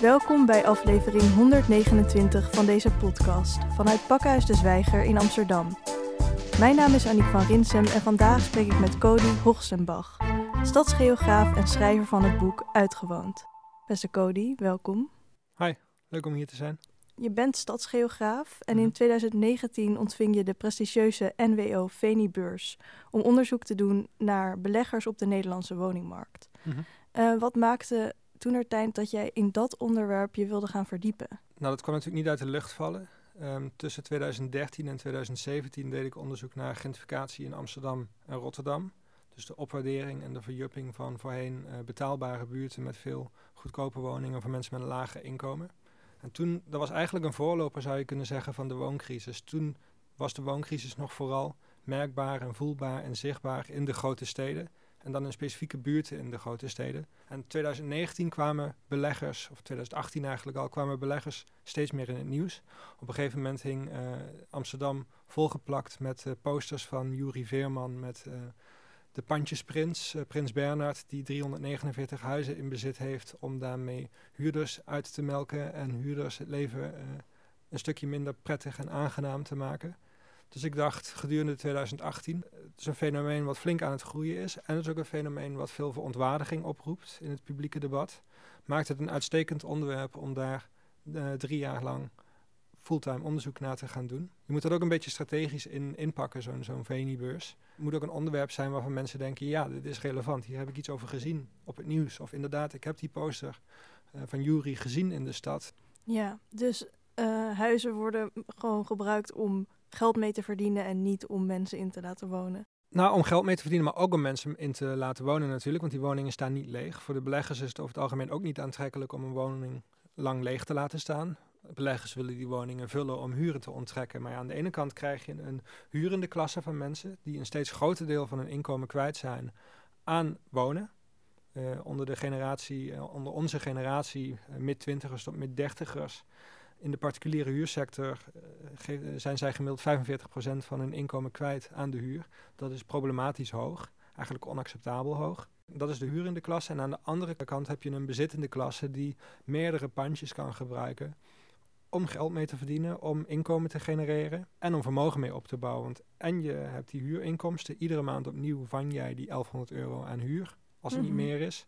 Welkom bij aflevering 129 van deze podcast vanuit Pakhuis de Zwijger in Amsterdam. Mijn naam is Annick van Rinsem en vandaag spreek ik met Cody Hochsenbach, stadsgeograaf en schrijver van het boek Uitgewoond. Beste Cody, welkom. Hi, leuk om hier te zijn. Je bent stadsgeograaf en in Mhm. 2019 ontving je de prestigieuze NWO Veni-beurs om onderzoek te doen naar beleggers op de Nederlandse woningmarkt. Eh, wat maakte toen er tijd dat jij in dat onderwerp je wilde gaan verdiepen? Nou, dat kwam natuurlijk niet uit de lucht vallen. Ehm, tussen 2013 en 2017 deed ik onderzoek naar gentrificatie in Amsterdam en Rotterdam. Dus de opwaardering en de verjupping van voorheen eh, betaalbare buurten met veel goedkope woningen voor mensen met een lager inkomen. En toen, dat was eigenlijk een voorloper zou je kunnen zeggen van de wooncrisis. Toen was de wooncrisis nog vooral merkbaar en voelbaar en zichtbaar in de grote steden. En dan in specifieke buurten in de grote steden. En 2019 kwamen beleggers, of 2018 eigenlijk al, kwamen beleggers steeds meer in het nieuws. Op een gegeven moment hing eh, Amsterdam volgeplakt met eh, posters van Juri Veerman met eh, de pandjesprins, prins Bernhard, die 349 huizen in bezit heeft om daarmee huurders uit te melken en huurders het leven een stukje minder prettig en aangenaam te maken. Dus ik dacht gedurende 2018, het is een fenomeen wat flink aan het groeien is. En het is ook een fenomeen wat veel verontwaardiging oproept in het publieke debat. Maakt het een uitstekend onderwerp om daar eh, drie jaar lang fulltime onderzoek naar te gaan doen. Je moet dat ook een beetje strategisch in, inpakken, zo'n zo'n VNI-beurs. Het moet ook een onderwerp zijn waarvan mensen denken, ja, dit is relevant. Hier heb ik iets over gezien op het nieuws. Of inderdaad, ik heb die poster eh, van Jury gezien in de stad. Ja, dus eh, huizen worden gewoon gebruikt om geld mee te verdienen en niet om mensen in te laten wonen. Nou, om geld mee te verdienen, maar ook om mensen in te laten wonen natuurlijk. Want die woningen staan niet leeg. Voor de beleggers is het over het algemeen ook niet aantrekkelijk om een woning lang leeg te laten staan. Beleggers willen die woningen vullen om huren te onttrekken. Maar aan de ene kant krijg je een hurende klasse van mensen die een steeds groter deel van hun inkomen kwijt zijn aan wonen. Eh, onder de generatie, eh, onder onze generatie, eh, mid-twintigers tot mid-dertigers, in de particuliere huursector eh, zijn zij gemiddeld 45% van hun inkomen kwijt aan de huur. Dat is problematisch hoog, eigenlijk onacceptabel hoog. Dat is de hurende klasse. En aan de andere kant heb je een bezittende klasse die meerdere pandjes kan gebruiken om geld mee te verdienen, om inkomen te genereren en om vermogen mee op te bouwen. Want en je hebt die huurinkomsten, iedere maand opnieuw vang jij die 1100 euro aan huur, als het Mhm. niet meer is.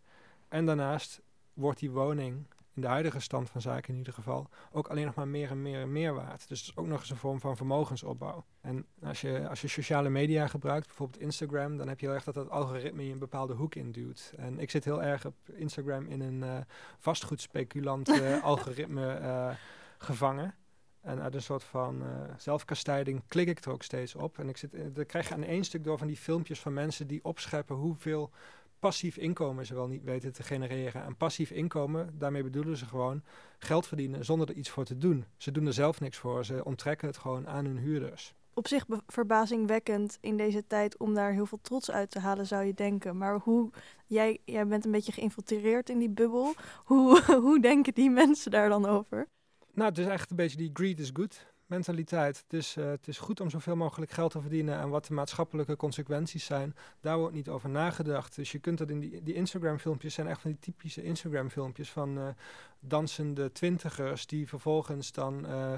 En daarnaast wordt die woning, in de huidige stand van zaken in ieder geval, ook alleen nog maar meer en meer en meer waard. Dus het is ook nog eens een vorm van vermogensopbouw. En als je, als je sociale media gebruikt, bijvoorbeeld Instagram, dan heb je heel erg dat dat algoritme je een bepaalde hoek induwt. En ik zit heel erg op Instagram in een eh vastgoedspeculant eh, algoritme eh, gevangen. En uit een soort van eh, zelfkastijding klik ik er ook steeds op. En ik zit, dan krijg je aan één stuk door van die filmpjes van mensen die opscheppen hoeveel passief inkomen ze wel niet weten te genereren. En passief inkomen, daarmee bedoelen ze gewoon geld verdienen zonder er iets voor te doen. Ze doen er zelf niks voor, ze onttrekken het gewoon aan hun huurders. Op zich verbazingwekkend in deze tijd om daar heel veel trots uit te halen, zou je denken. Maar hoe, jij, jij bent een beetje geïnfiltreerd in die bubbel. Hoe, hoe denken die mensen daar dan over? Nou, het is echt een beetje die greed is good mentaliteit. Dus eh, het is goed om zoveel mogelijk geld te verdienen en wat de maatschappelijke consequenties zijn, daar wordt niet over nagedacht. Dus je kunt dat in die, die Instagram filmpjes zijn echt van die typische Instagram filmpjes van eh, dansende twintigers die vervolgens dan eh,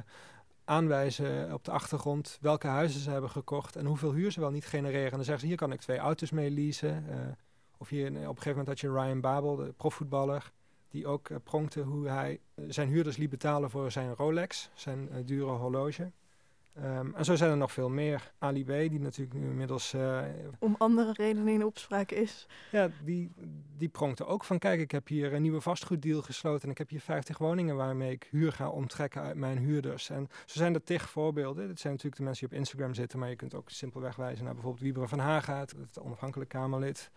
aanwijzen op de achtergrond welke huizen ze hebben gekocht en hoeveel huur ze wel niet genereren. En dan zeggen ze hier kan ik twee auto's mee leasen. of hier op een gegeven moment had je Ryan Babel, de profvoetballer die ook eh, pronkte hoe hij eh, zijn huurders liet betalen voor zijn Rolex, zijn eh, dure horloge. Ehm, en zo zijn er nog veel meer. Ali B, die natuurlijk nu inmiddels, Om andere redenen in opspraak is. ja, die, die pronkte ook van, kijk, ik heb hier een nieuwe vastgoeddeal gesloten en ik heb hier 50 woningen waarmee ik huur ga omtrekken uit mijn huurders. En zo zijn er tig voorbeelden. Dit zijn natuurlijk de mensen die op Instagram zitten, maar je kunt ook simpelweg wijzen naar bijvoorbeeld Wieberen van Hagaat, het onafhankelijk Kamerlid.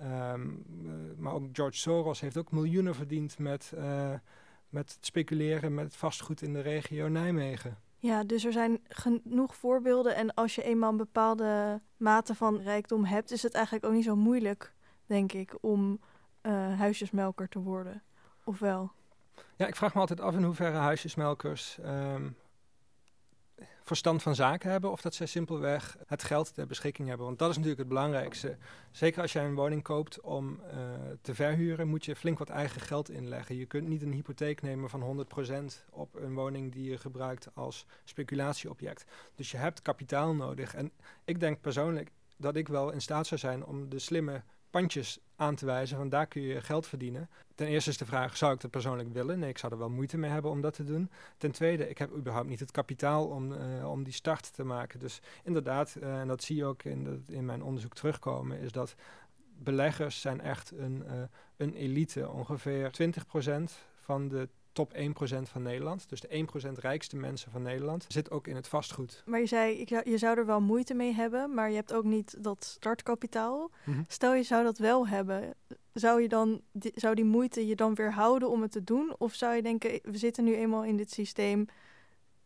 Ehm, eh, maar ook George Soros heeft ook miljoenen verdiend met, eh, met het speculeren met vastgoed in de regio Nijmegen. Ja, dus er zijn genoeg voorbeelden. En als je eenmaal een bepaalde mate van rijkdom hebt, is het eigenlijk ook niet zo moeilijk, denk ik, om eh, huisjesmelker te worden. Ofwel? Ja, ik vraag me altijd af in hoeverre huisjesmelkers ehm, verstand van zaken hebben of dat zij simpelweg het geld ter beschikking hebben. Want dat is natuurlijk het belangrijkste. Zeker als jij een woning koopt om uh, te verhuren, moet je flink wat eigen geld inleggen. Je kunt niet een hypotheek nemen van 100% op een woning die je gebruikt als speculatieobject. Dus je hebt kapitaal nodig. En ik denk persoonlijk dat ik wel in staat zou zijn om de slimme pandjes aan te wijzen, van daar kun je geld verdienen. Ten eerste is de vraag, zou ik dat persoonlijk willen? Nee, ik zou er wel moeite mee hebben om dat te doen. Ten tweede, ik heb überhaupt niet het kapitaal om, uh, om die start te maken. Dus inderdaad, uh, en dat zie je ook in, in mijn onderzoek terugkomen, is dat beleggers zijn echt een, uh, een elite. Ongeveer 20% van de top 1% van Nederland. Dus de 1% rijkste mensen van Nederland zit ook in het vastgoed. Maar je zei, ik, je zou er wel moeite mee hebben, maar je hebt ook niet dat startkapitaal. Mm Stel je zou dat wel hebben, zou, je dan, die, zou die moeite je dan weer houden om het te doen? Of zou je denken, we zitten nu eenmaal in dit systeem,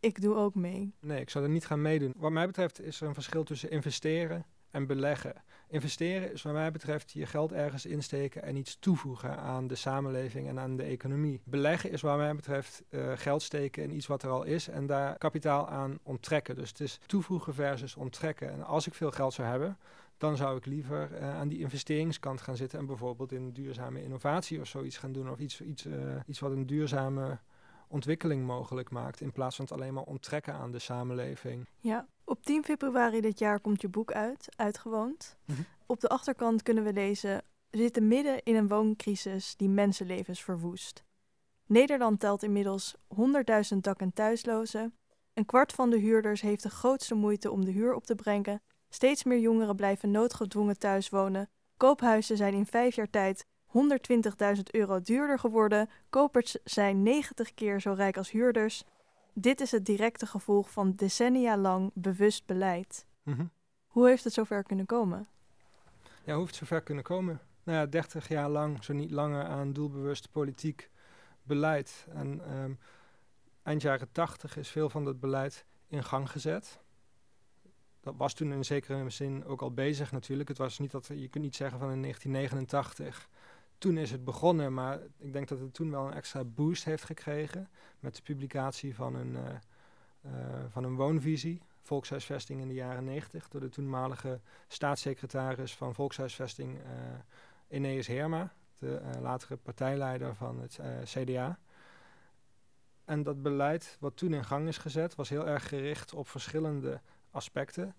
ik doe ook mee? Nee, ik zou er niet gaan meedoen. Wat mij betreft is er een verschil tussen investeren en beleggen. Investeren is wat mij betreft je geld ergens insteken en iets toevoegen aan de samenleving en aan de economie. Beleggen is wat mij betreft uh, geld steken in iets wat er al is en daar kapitaal aan onttrekken. Dus het is toevoegen versus onttrekken. En als ik veel geld zou hebben, dan zou ik liever uh, aan die investeringskant gaan zitten en bijvoorbeeld in duurzame innovatie of zoiets gaan doen. Of iets, iets, uh, iets wat een duurzame ontwikkeling mogelijk maakt. In plaats van het alleen maar onttrekken aan de samenleving. Ja, op 10 februari dit jaar komt je boek uit, Uitgewoond. Mm -hmm. Op de achterkant kunnen we lezen: We zitten midden in een wooncrisis die mensenlevens verwoest. Nederland telt inmiddels 100.000 dak- en thuislozen. Een kwart van de huurders heeft de grootste moeite om de huur op te brengen. Steeds meer jongeren blijven noodgedwongen thuis wonen. Koophuizen zijn in vijf jaar tijd 120.000 euro duurder geworden. Kopers zijn 90 keer zo rijk als huurders. Dit is het directe gevolg van decennia lang bewust beleid. Mm -hmm. Hoe heeft het zover kunnen komen? Ja, hoe heeft het zover kunnen komen? Nou ja, 30 jaar lang, zo niet langer, aan doelbewust politiek beleid. En um, eind jaren 80 is veel van dat beleid in gang gezet. Dat was toen in zekere zin ook al bezig natuurlijk. Het was niet dat, je kunt niet zeggen van in 1989 toen is het begonnen, maar ik denk dat het toen wel een extra boost heeft gekregen met de publicatie van een, uh, uh, van een woonvisie, volkshuisvesting in de jaren 90, door de toenmalige staatssecretaris van volkshuisvesting uh, Ineus Herma, de latere partijleider van het CDA. En dat beleid wat toen in gang is gezet, was heel erg gericht op verschillende aspecten.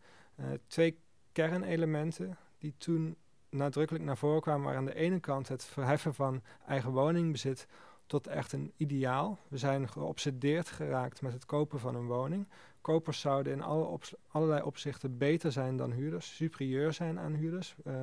twee kernelementen die toen nadrukkelijk naar voren kwamen, waren aan de ene kant het verheffen van eigen woningbezit tot echt een ideaal. We zijn geobsedeerd geraakt met het kopen van een woning. Kopers zouden in allerlei opzichten beter zijn dan huurders, superieur zijn aan huurders. Uh,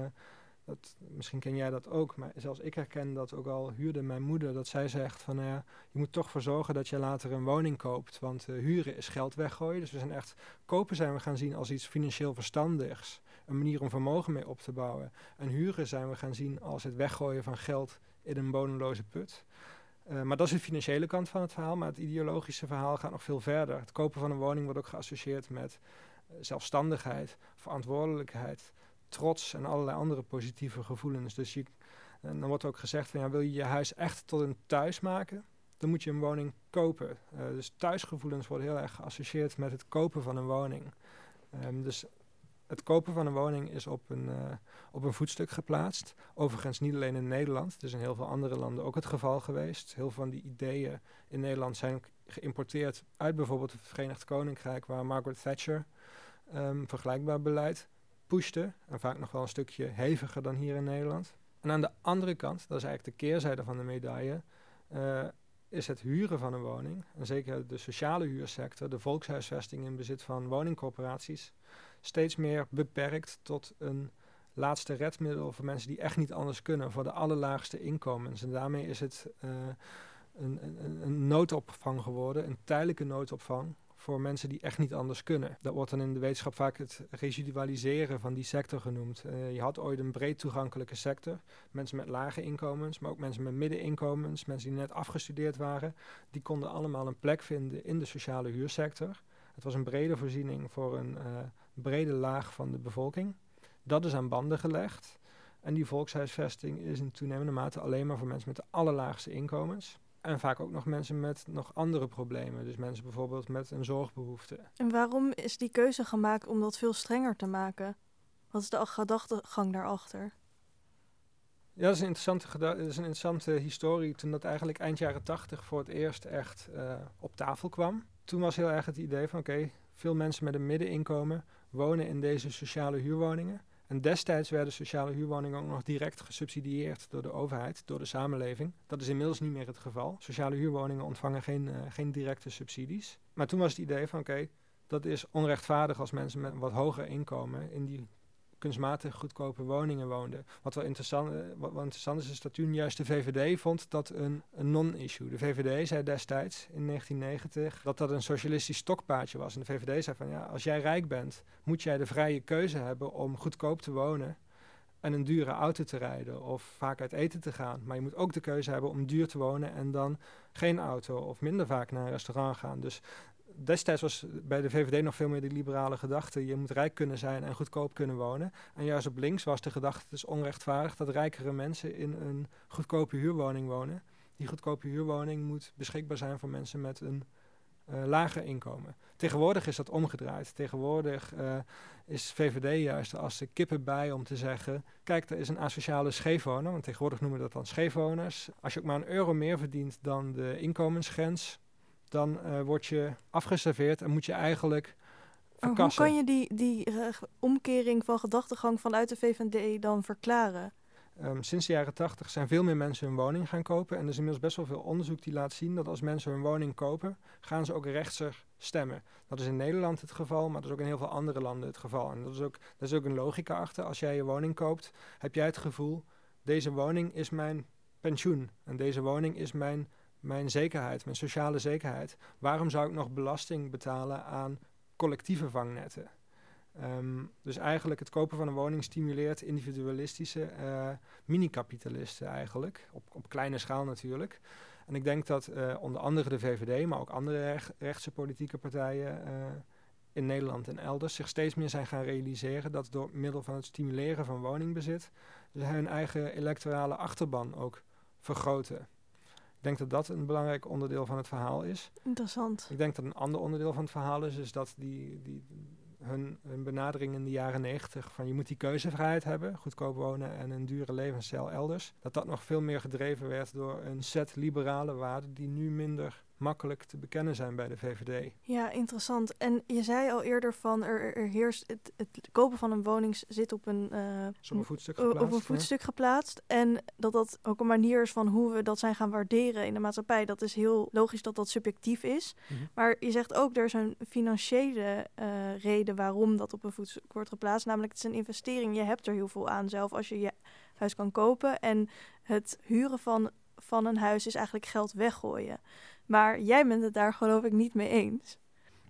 dat, misschien ken jij dat ook, maar zelfs ik herken dat ook al huurde mijn moeder. Dat zij zegt van, nou ja, je moet toch voor zorgen dat je later een woning koopt. Want uh, huren is geld weggooien. Dus we zijn echt, kopen zijn we gaan zien als iets financieel verstandigs een manier om vermogen mee op te bouwen. En huren zijn we gaan zien als het weggooien van geld in een bodemloze put. Uh, maar dat is de financiële kant van het verhaal. Maar het ideologische verhaal gaat nog veel verder. Het kopen van een woning wordt ook geassocieerd met uh, zelfstandigheid, verantwoordelijkheid, trots en allerlei andere positieve gevoelens. Dus je, en dan wordt ook gezegd van ja, wil je je huis echt tot een thuis maken? Dan moet je een woning kopen. Dus thuisgevoelens worden heel erg geassocieerd met het kopen van een woning. Um, dus het kopen van een woning is op een, uh, op een voetstuk geplaatst. Overigens niet alleen in Nederland, het is in heel veel andere landen ook het geval geweest. Heel veel van die ideeën in Nederland zijn geïmporteerd uit bijvoorbeeld het Verenigd Koninkrijk, waar Margaret Thatcher um, vergelijkbaar beleid pushte. En vaak nog wel een stukje heviger dan hier in Nederland. En aan de andere kant, dat is eigenlijk de keerzijde van de medaille, uh, is het huren van een woning, en zeker de sociale huursector, de volkshuisvesting in bezit van woningcorporaties, steeds meer beperkt tot een laatste redmiddel voor mensen die echt niet anders kunnen, voor de allerlaagste inkomens. En daarmee is het uh, een, een, een noodopvang geworden, een tijdelijke noodopvang voor mensen die echt niet anders kunnen. Dat wordt dan in de wetenschap vaak het residualiseren van die sector genoemd. Uh, je had ooit een breed toegankelijke sector. Mensen met lage inkomens, maar ook mensen met middeninkomens, mensen die net afgestudeerd waren. Die konden allemaal een plek vinden in de sociale huursector. Het was een brede voorziening voor een uh, brede laag van de bevolking. Dat is aan banden gelegd. En die volkshuisvesting is in toenemende mate alleen maar voor mensen met de allerlaagste inkomens. En vaak ook nog mensen met nog andere problemen. Dus mensen bijvoorbeeld met een zorgbehoefte. En waarom is die keuze gemaakt om dat veel strenger te maken? Wat is de gedachtegang daarachter? Ja, dat is een interessante, dat is een interessante historie. Toen dat eigenlijk eind jaren tachtig voor het eerst echt uh, op tafel kwam. Toen was heel erg het idee van oké, veel mensen met een middeninkomen wonen in deze sociale huurwoningen. En destijds werden sociale huurwoningen ook nog direct gesubsidieerd door de overheid, door de samenleving. Dat is inmiddels niet meer het geval. Sociale huurwoningen ontvangen geen, uh, geen directe subsidies. Maar toen was het idee van oké, dat is onrechtvaardig als mensen met wat hoger inkomen in die kunstmatig goedkope woningen woonden. Wat wel interessant, eh, wat is, is dat toen juist de VVD vond dat een, een non-issue. De VVD zei destijds in 1990 dat dat een socialistisch stokpaardje was. En de VVD zei van ja, als jij rijk bent, moet jij de vrije keuze hebben om goedkoop te wonen en een dure auto te rijden of vaak uit eten te gaan. Maar je moet ook de keuze hebben om duur te wonen en dan geen auto of minder vaak naar een restaurant gaan. Dus destijds was bij de VVD nog veel meer de liberale gedachte. Je moet rijk kunnen zijn en goedkoop kunnen wonen. En juist op links was de gedachte, het is onrechtvaardig dat rijkere mensen in een goedkope huurwoning wonen. Die goedkope huurwoning moet beschikbaar zijn voor mensen met een uh, lager inkomen. Tegenwoordig is dat omgedraaid. Tegenwoordig uh, is VVD juist als de kippen bij om te zeggen: kijk, er is een asociale scheefwoner. Want tegenwoordig noemen we dat dan scheefwoners. Als je ook maar een euro meer verdient dan de inkomensgrens, dan uh, word je afgeserveerd en moet je eigenlijk verkassen. hoe kan je die, die uh, omkering van gedachtegang vanuit de VVD dan verklaren? Um, sinds de jaren tachtig zijn veel meer mensen hun woning gaan kopen. En er is inmiddels best wel veel onderzoek die laat zien dat als mensen hun woning kopen, gaan ze ook rechtser stemmen. Dat is in Nederland het geval, maar dat is ook in heel veel andere landen het geval. En dat is ook, dat is ook een logica achter. Als jij je woning koopt, heb jij het gevoel, deze woning is mijn pensioen. En deze woning is mijn mijn zekerheid, mijn sociale zekerheid. Waarom zou ik nog belasting betalen aan collectieve vangnetten? Um, dus eigenlijk het kopen van een woning stimuleert individualistische uh, mini-kapitalisten eigenlijk, op, op kleine schaal natuurlijk. En ik denk dat uh, onder andere de VVD, maar ook andere rechtse politieke partijen uh, in Nederland en elders zich steeds meer zijn gaan realiseren dat door middel van het stimuleren van woningbezit ze hun eigen electorale achterban ook vergroten. Ik denk dat dat een belangrijk onderdeel van het verhaal is. Interessant. Ik denk dat een ander onderdeel van het verhaal is, is dat die, die, hun, hun benadering in de jaren negentig van je moet die keuzevrijheid hebben, goedkoop wonen en een dure levensstijl elders, dat dat nog veel meer gedreven werd door een set liberale waarden die nu minder makkelijk te bekennen zijn bij de VVD. Ja, interessant. En je zei al eerder van er, er heerst het, het kopen van een woning zit op een, uh, een voetstuk geplaatst. Op een voetstuk geplaatst. En dat dat ook een manier is van hoe we dat zijn gaan waarderen in de maatschappij. Dat is heel logisch dat dat subjectief is. Mm -hmm. Maar je zegt ook er is een financiële uh, reden waarom dat op een voetstuk wordt geplaatst. Namelijk het is een investering. Je hebt er heel veel aan zelf als je je huis kan kopen. En het huren van, van een huis is eigenlijk geld weggooien. Maar jij bent het daar geloof ik niet mee eens.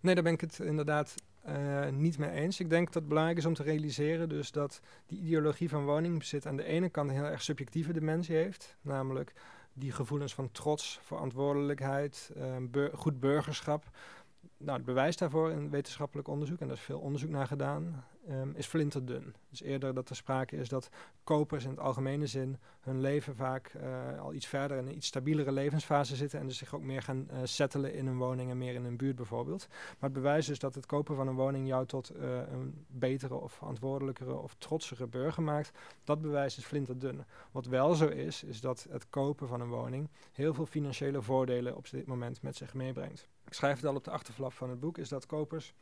Nee, daar ben ik het inderdaad uh, niet mee eens. Ik denk dat het belangrijk is om te realiseren dus dat die ideologie van woningbezit aan de ene kant een heel erg subjectieve dimensie heeft. Namelijk die gevoelens van trots, verantwoordelijkheid, bur goed burgerschap. Nou, het bewijs daarvoor in wetenschappelijk onderzoek, en daar is veel onderzoek naar gedaan, um, is flinterdun. Dus eerder dat er sprake is dat kopers in het algemene zin hun leven vaak uh, al iets verder in een iets stabielere levensfase zitten en dus zich ook meer gaan uh, settelen in een woning en meer in een buurt bijvoorbeeld. Maar het bewijs is dat het kopen van een woning jou tot uh, een betere of verantwoordelijkere of trotsere burger maakt. Dat bewijs is flinterdun. Wat wel zo is, is dat het kopen van een woning heel veel financiële voordelen op dit moment met zich meebrengt. Ik schrijf het al op de achterflap van het boek, is dat kopers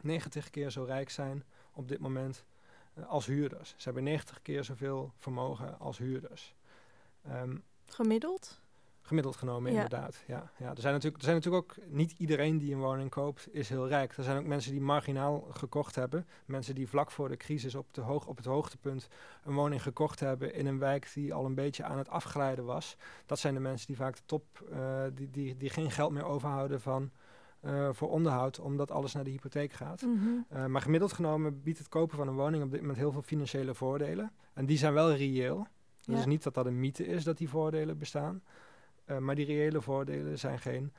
90 keer zo rijk zijn op dit moment uh, als huurders. Ze hebben 90 keer zoveel vermogen als huurders. Um, gemiddeld? Gemiddeld genomen, ja. inderdaad. Ja, ja. Er, zijn natuurlijk, er zijn natuurlijk ook niet iedereen die een woning koopt, is heel rijk. Er zijn ook mensen die marginaal gekocht hebben. Mensen die vlak voor de crisis op, de hoog, op het hoogtepunt een woning gekocht hebben in een wijk die al een beetje aan het afglijden was. Dat zijn de mensen die vaak de top, uh, die, die, die geen geld meer overhouden van uh, voor onderhoud, omdat alles naar de hypotheek gaat. Mm -hmm. uh, maar gemiddeld genomen biedt het kopen van een woning op dit moment heel veel financiële voordelen. En die zijn wel reëel. Ja. Dus niet dat dat een mythe is dat die voordelen bestaan. Uh, maar die reële voordelen zijn geen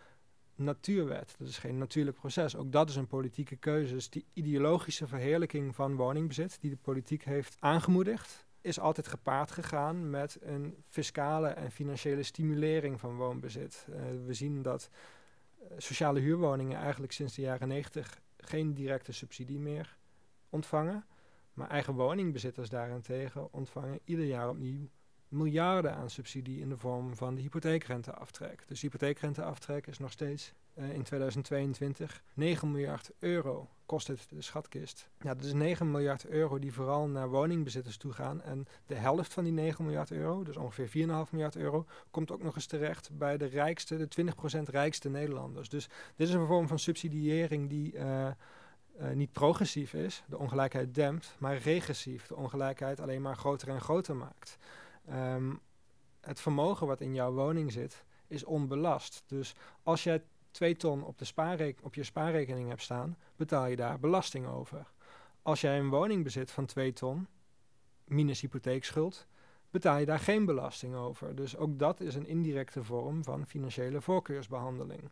natuurwet. Dat is geen natuurlijk proces. Ook dat is een politieke keuze. Dus die ideologische verheerlijking van woningbezit, die de politiek heeft aangemoedigd, is altijd gepaard gegaan met een fiscale en financiële stimulering van woonbezit. Uh, we zien dat uh, sociale huurwoningen eigenlijk sinds de jaren 90 geen directe subsidie meer ontvangen. Maar eigen woningbezitters daarentegen ontvangen ieder jaar opnieuw miljarden aan subsidie in de vorm van de hypotheekrenteaftrek. Dus hypotheekrenteaftrek is nog steeds uh, in 2022 9 miljard euro kost het de schatkist. Ja, dat is 9 miljard euro die vooral naar woningbezitters toe gaan. En de helft van die 9 miljard euro, dus ongeveer 4,5 miljard euro, komt ook nog eens terecht bij de rijkste, de 20% rijkste Nederlanders. Dus dit is een vorm van subsidiëring die uh, uh, niet progressief is, de ongelijkheid dempt, maar regressief, de ongelijkheid alleen maar groter en groter maakt. Um, het vermogen wat in jouw woning zit, is onbelast. Dus als jij 2 ton op, de op je spaarrekening hebt staan, betaal je daar belasting over. Als jij een woning bezit van 2 ton, minus hypotheekschuld, betaal je daar geen belasting over. Dus ook dat is een indirecte vorm van financiële voorkeursbehandeling.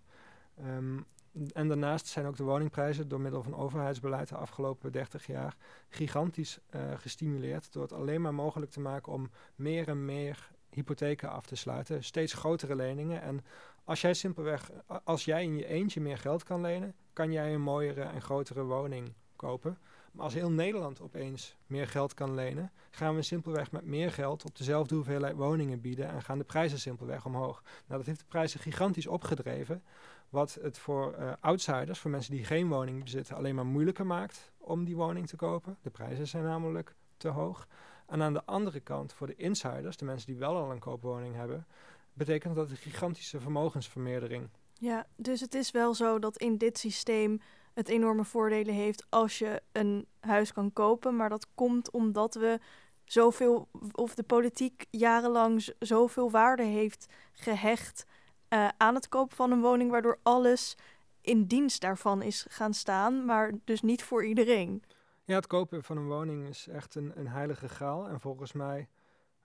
Um, en daarnaast zijn ook de woningprijzen door middel van overheidsbeleid de afgelopen 30 jaar gigantisch uh, gestimuleerd. Door het alleen maar mogelijk te maken om meer en meer hypotheken af te sluiten. Steeds grotere leningen. En als jij simpelweg, als jij in je eentje meer geld kan lenen, kan jij een mooiere en grotere woning kopen. Maar als heel Nederland opeens meer geld kan lenen, gaan we simpelweg met meer geld op dezelfde hoeveelheid woningen bieden en gaan de prijzen simpelweg omhoog. Nou, dat heeft de prijzen gigantisch opgedreven, wat het voor uh, outsiders, voor mensen die geen woning bezitten, alleen maar moeilijker maakt om die woning te kopen. De prijzen zijn namelijk te hoog. En aan de andere kant, voor de insiders, de mensen die wel al een koopwoning hebben, betekent dat een gigantische vermogensvermeerdering. Ja, dus het is wel zo dat in dit systeem het enorme voordelen heeft als je een huis kan kopen. Maar dat komt omdat we zoveel, of de politiek jarenlang zoveel waarde heeft gehecht uh, aan het kopen van een woning, waardoor alles in dienst daarvan is gaan staan, maar dus niet voor iedereen. Ja, het kopen van een woning is echt een, een heilige graal. En volgens mij,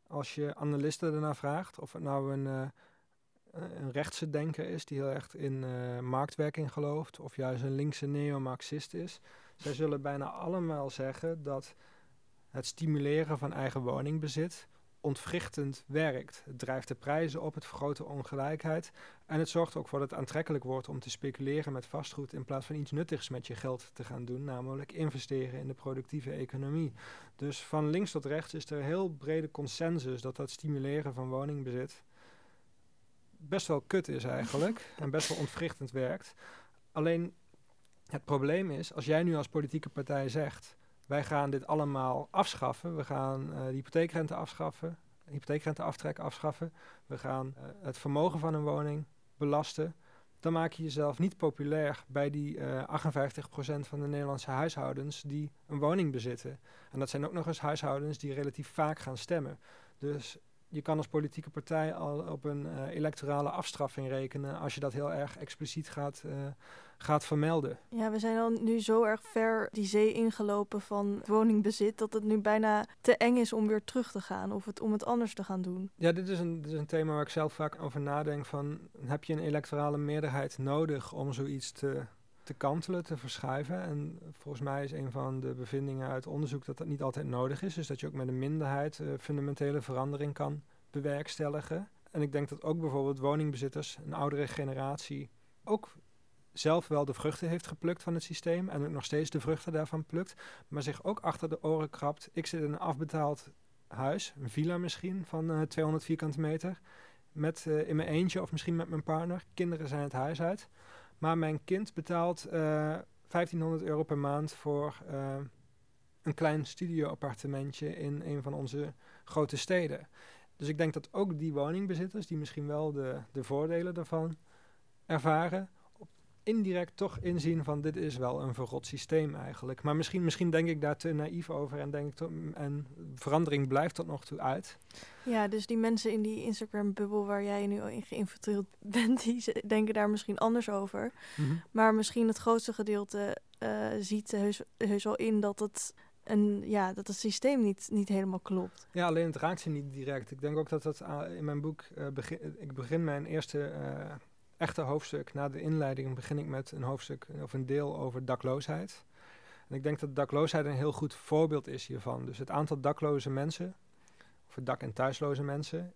als je analisten ernaar vraagt, of het nou een, uh, een rechtse denker is die heel erg in uh, marktwerking gelooft, of juist een linkse neo-marxist is, zij zullen bijna allemaal zeggen dat het stimuleren van eigen woningbezit ontwrichtend werkt. Het drijft de prijzen op, het vergroot de ongelijkheid. En het zorgt ook voor dat het aantrekkelijk wordt om te speculeren met vastgoed in plaats van iets nuttigs met je geld te gaan doen, namelijk investeren in de productieve economie. Dus van links tot rechts is er een heel brede consensus dat dat stimuleren van woningbezit best wel kut is eigenlijk en best wel ontwrichtend werkt. Alleen het probleem is, als jij nu als politieke partij zegt wij gaan dit allemaal afschaffen. We gaan uh, de hypotheekrente afschaffen, hypotheekrenteaftrek afschaffen. We gaan uh, het vermogen van een woning belasten. Dan maak je jezelf niet populair bij die uh, eh, 58% van de Nederlandse huishoudens die een woning bezitten. En dat zijn ook nog eens huishoudens die relatief vaak gaan stemmen. Dus je kan als politieke partij al op een uh, electorale afstraffing rekenen als je dat heel erg expliciet gaat, uh, gaat vermelden. Ja, we zijn al nu zo erg ver die zee ingelopen van woningbezit dat het nu bijna te eng is om weer terug te gaan of het, om het anders te gaan doen. Ja, dit is, een, dit is een thema waar ik zelf vaak over nadenk van heb je een electorale meerderheid nodig om zoiets te, te kantelen, te verschuiven. En volgens mij is een van de bevindingen uit onderzoek dat dat niet altijd nodig is. Dus dat je ook met een minderheid uh, fundamentele verandering kan bewerkstelligen. En ik denk dat ook bijvoorbeeld woningbezitters, een oudere generatie, ook zelf wel de vruchten heeft geplukt van het systeem en ook nog steeds de vruchten daarvan plukt, maar zich ook achter de oren krabt. Ik zit in een afbetaald huis, een villa misschien van uh, 200 vierkante meter, met uh, in mijn eentje of misschien met mijn partner. Kinderen zijn het huis uit. Maar mijn kind betaalt uh, eh, 1500 euro per maand voor uh, een klein studio-appartementje in een van onze grote steden. Dus ik denk dat ook die woningbezitters, die misschien wel de, de voordelen daarvan ervaren, indirect toch inzien van dit is wel een verrot systeem eigenlijk. Maar misschien, misschien denk ik daar te naïef over en denk ik en verandering blijft tot nog toe uit. Ja, dus die mensen in die Instagram-bubbel waar jij nu in geïnfiltreerd bent, die denken daar misschien anders over. Mm -hmm. Maar misschien het grootste gedeelte uh, ziet heus, heus wel in dat het en ja, dat het systeem niet, niet helemaal klopt. Ja, alleen het raakt je niet direct. Ik denk ook dat dat uh, in mijn boek, uh, begin, ik begin mijn eerste uh, echte hoofdstuk, na de inleiding begin ik met een hoofdstuk of een deel over dakloosheid. En ik denk dat dakloosheid een heel goed voorbeeld is hiervan. Dus het aantal dakloze mensen voor dak- en thuisloze mensen,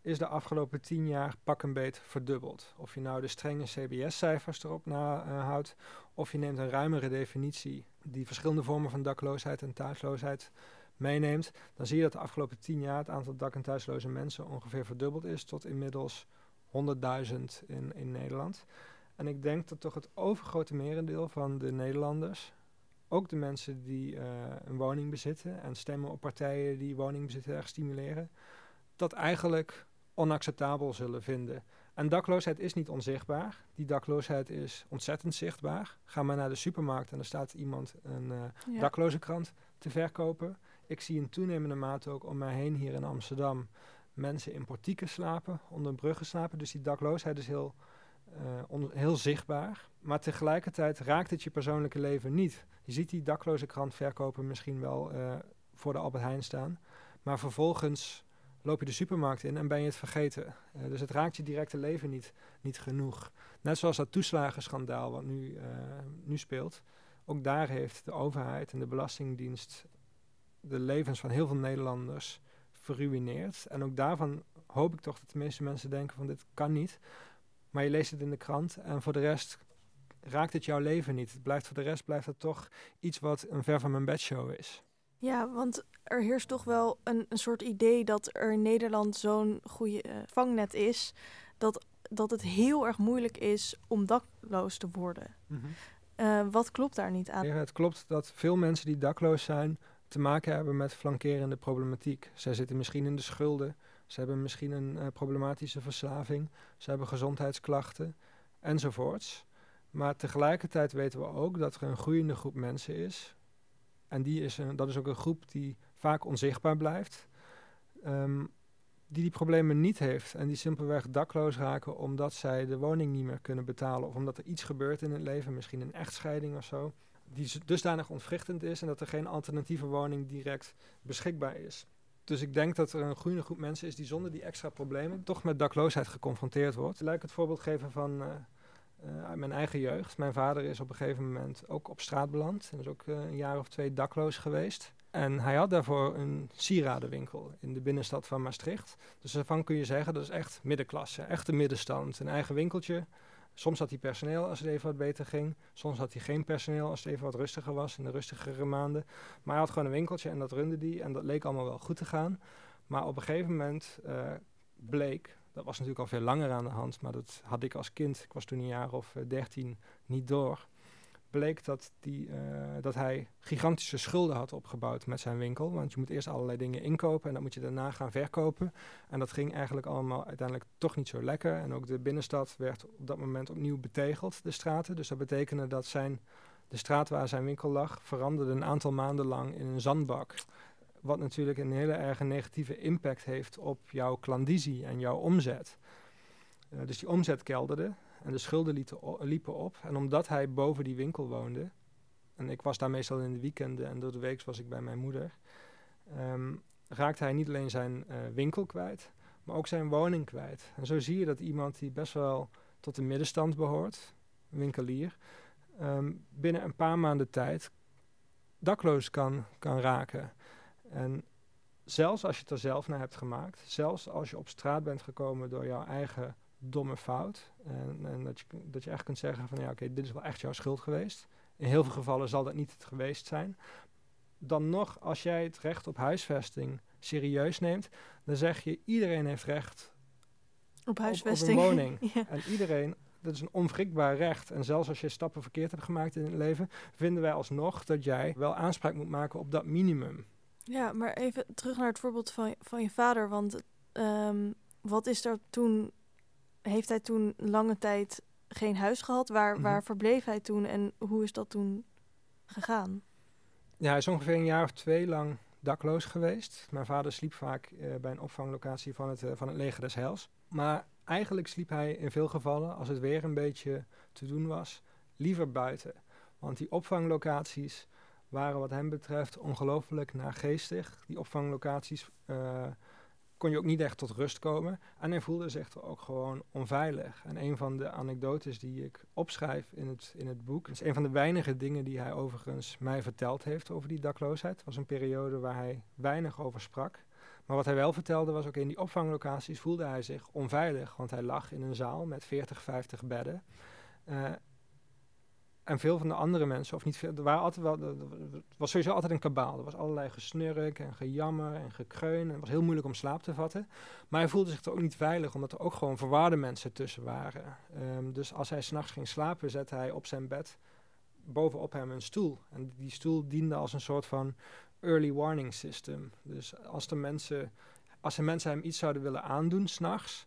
is de afgelopen tien jaar pak een beet verdubbeld. Of je nou de strenge CBS-cijfers erop nahoudt, of je neemt een ruimere definitie die verschillende vormen van dakloosheid en thuisloosheid meeneemt, dan zie je dat de afgelopen tien jaar het aantal dak- en thuisloze mensen ongeveer verdubbeld is tot inmiddels 100.000 in, in Nederland. En ik denk dat toch het overgrote merendeel van de Nederlanders, ook de mensen die uh, een woning bezitten en stemmen op partijen die woningbezit erg stimuleren, dat eigenlijk onacceptabel zullen vinden. En dakloosheid is niet onzichtbaar. Die dakloosheid is ontzettend zichtbaar. Ga maar naar de supermarkt en er staat iemand een uh, ja. dakloze krant te verkopen. Ik zie in toenemende mate ook om mij heen hier in Amsterdam mensen in portieken slapen, onder bruggen slapen. Dus die dakloosheid is heel, uh, heel zichtbaar. Maar tegelijkertijd raakt het je persoonlijke leven niet. Je ziet die dakloze krant verkopen misschien wel uh, voor de Albert Heijn staan. Maar vervolgens loop je de supermarkt in en ben je het vergeten. Uh, dus het raakt je directe leven niet, niet genoeg. Net zoals dat toeslagenschandaal wat nu, nu speelt. Ook daar heeft de overheid en de Belastingdienst de levens van heel veel Nederlanders verruineerd. En ook daarvan hoop ik toch dat de meeste mensen denken van dit kan niet. Maar je leest het in de krant en voor de rest raakt het jouw leven niet. Het blijft voor de rest blijft het toch iets wat een ver van mijn bedshow is. Ja, want er heerst toch wel een, een soort idee dat er in Nederland zo'n goede uh, vangnet is. Dat, dat het heel erg moeilijk is om dakloos te worden. Mm -hmm. uh, wat klopt daar niet aan? Ja, het klopt dat veel mensen die dakloos zijn te maken hebben met flankerende problematiek. Zij zitten misschien in de schulden, ze hebben misschien een uh, problematische verslaving, ze hebben gezondheidsklachten enzovoorts. Maar tegelijkertijd weten we ook dat er een groeiende groep mensen is. En die is een, dat is ook een groep die vaak onzichtbaar blijft. Um, die die problemen niet heeft en die simpelweg dakloos raken omdat zij de woning niet meer kunnen betalen of omdat er iets gebeurt in het leven, misschien een echtscheiding of zo die dusdanig ontwrichtend is en dat er geen alternatieve woning direct beschikbaar is. Dus ik denk dat er een groeiende groep mensen is die zonder die extra problemen toch met dakloosheid geconfronteerd wordt. Laat ik het voorbeeld geven van uh, uit mijn eigen jeugd. Mijn vader is op een gegeven moment ook op straat beland en is ook uh, een jaar of twee dakloos geweest. En hij had daarvoor een sieradenwinkel in de binnenstad van Maastricht. Dus daarvan kun je zeggen, dat is echt middenklasse, echte middenstand. Een eigen winkeltje, Soms had hij personeel als het even wat beter ging. Soms had hij geen personeel als het even wat rustiger was in de rustigere maanden. Maar hij had gewoon een winkeltje en dat runde die en dat leek allemaal wel goed te gaan. Maar op een gegeven moment uh, bleek, dat was natuurlijk al veel langer aan de hand, maar dat had ik als kind, ik was toen een jaar of dertien, niet door bleek dat, die, uh, dat hij gigantische schulden had opgebouwd met zijn winkel. Want je moet eerst allerlei dingen inkopen en dan moet je daarna gaan verkopen. En dat ging eigenlijk allemaal uiteindelijk toch niet zo lekker. En ook de binnenstad werd op dat moment opnieuw betegeld, de straten. Dus dat betekende dat zijn, de straat waar zijn winkel lag veranderde een aantal maanden lang in een zandbak. Wat natuurlijk een hele erg negatieve impact heeft op jouw klandizie en jouw omzet. Uh, dus die omzet kelderde. En de schulden liepen op. En omdat hij boven die winkel woonde, en ik was daar meestal in de weekenden en door de week was ik bij mijn moeder, um, raakte hij niet alleen zijn uh, winkel kwijt, maar ook zijn woning kwijt. En zo zie je dat iemand die best wel tot de middenstand behoort, winkelier, um, binnen een paar maanden tijd dakloos kan, kan raken. En zelfs als je het er zelf naar hebt gemaakt, zelfs als je op straat bent gekomen door jouw eigen domme fout. En, en dat, je, dat je echt kunt zeggen van ja, oké, dit is wel echt jouw schuld geweest. In heel veel gevallen zal dat niet het geweest zijn. Dan nog, als jij het recht op huisvesting serieus neemt, dan zeg je iedereen heeft recht op huisvesting. Op, op een woning. ja. En iedereen, dat is een onwrikbaar recht. En zelfs als je stappen verkeerd hebt gemaakt in het leven, vinden wij alsnog dat jij wel aanspraak moet maken op dat minimum. Ja, maar even terug naar het voorbeeld van, van je vader. Want um, wat is er toen heeft hij toen lange tijd geen huis gehad? Waar, Mhm. waar verbleef hij toen en hoe is dat toen gegaan? Ja, hij is ongeveer een jaar of twee lang dakloos geweest. Mijn vader sliep vaak eh, bij een opvanglocatie van het, eh, van het leger des Heils. Maar eigenlijk sliep hij in veel gevallen, als het weer een beetje te doen was, liever buiten. Want die opvanglocaties waren wat hem betreft ongelooflijk naargeestig. Die opvanglocaties eh, kon je ook niet echt tot rust komen. En hij voelde zich er ook gewoon onveilig. En een van de anekdotes die ik opschrijf in het, in het boek... is een van de weinige dingen die hij overigens mij verteld heeft over die dakloosheid. Het was een periode waar hij weinig over sprak. Maar wat hij wel vertelde was, ook in die opvanglocaties voelde hij zich onveilig. Want hij lag in een zaal met 40, 50 bedden. Uh, en veel van de andere mensen, of niet veel, er waren altijd wel, was sowieso altijd een kabaal. Er was allerlei gesnurk en gejammer en gekreun. En het was heel moeilijk om slaap te vatten. Maar hij voelde zich er ook niet veilig, omdat er ook gewoon verwaarde mensen tussen waren. Um, dus als hij s'nachts ging slapen, zette hij op zijn bed bovenop hem een stoel. En die stoel diende als een soort van early warning system. Dus als de mensen, als de mensen hem iets zouden willen aandoen s'nachts,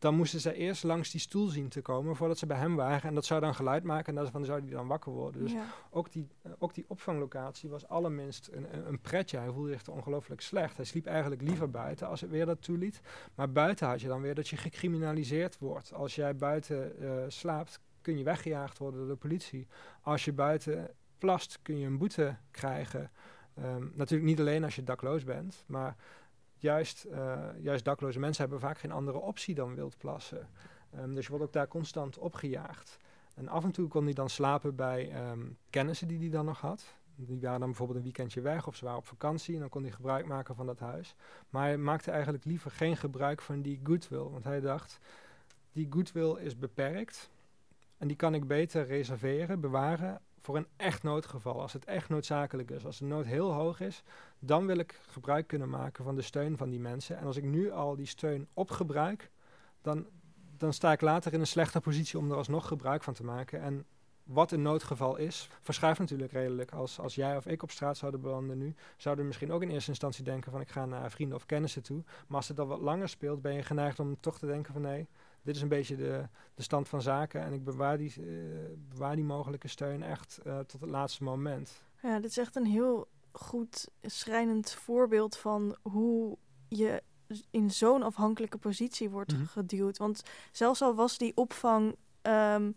dan moesten ze eerst langs die stoel zien te komen voordat ze bij hem waren. En dat zou dan geluid maken en daarvan zou hij dan wakker worden. Dus ook, die, uh, ook die opvanglocatie was allerminst een, een, pretje. Hij voelde zich ongelooflijk slecht. Hij sliep eigenlijk liever buiten als het weer dat toeliet. Maar buiten had je dan weer dat je gecriminaliseerd wordt. Als jij buiten uh, slaapt, kun je weggejaagd worden door de politie. Als je buiten plast, kun je een boete krijgen. Um, natuurlijk niet alleen als je dakloos bent, maar juist, uh, juist dakloze mensen hebben vaak geen andere optie dan wildplassen. Um, dus je wordt ook daar constant opgejaagd. En af en toe kon hij dan slapen bij um, kennissen die hij dan nog had. Die waren dan bijvoorbeeld een weekendje weg of ze waren op vakantie en dan kon hij gebruik maken van dat huis. Maar hij maakte eigenlijk liever geen gebruik van die goodwill, want hij dacht, die goodwill is beperkt en die kan ik beter reserveren, bewaren voor een echt noodgeval, als het echt noodzakelijk is, als de nood heel hoog is, dan wil ik gebruik kunnen maken van de steun van die mensen. En als ik nu al die steun opgebruik, dan, dan sta ik later in een slechte positie om er alsnog gebruik van te maken. En wat een noodgeval is, verschuift natuurlijk redelijk. Als, als jij of ik op straat zouden belanden nu, zouden we misschien ook in eerste instantie denken van ik ga naar vrienden of kennissen toe. Maar als het dan wat langer speelt, ben je geneigd om toch te denken van nee, dit is een beetje de, de stand van zaken. En ik bewaar die, uh, bewaar die mogelijke steun echt uh, tot het laatste moment. Ja, dit is echt een heel goed schrijnend voorbeeld van hoe je in zo'n afhankelijke positie wordt mm -hmm. geduwd. Want zelfs al was die opvang um,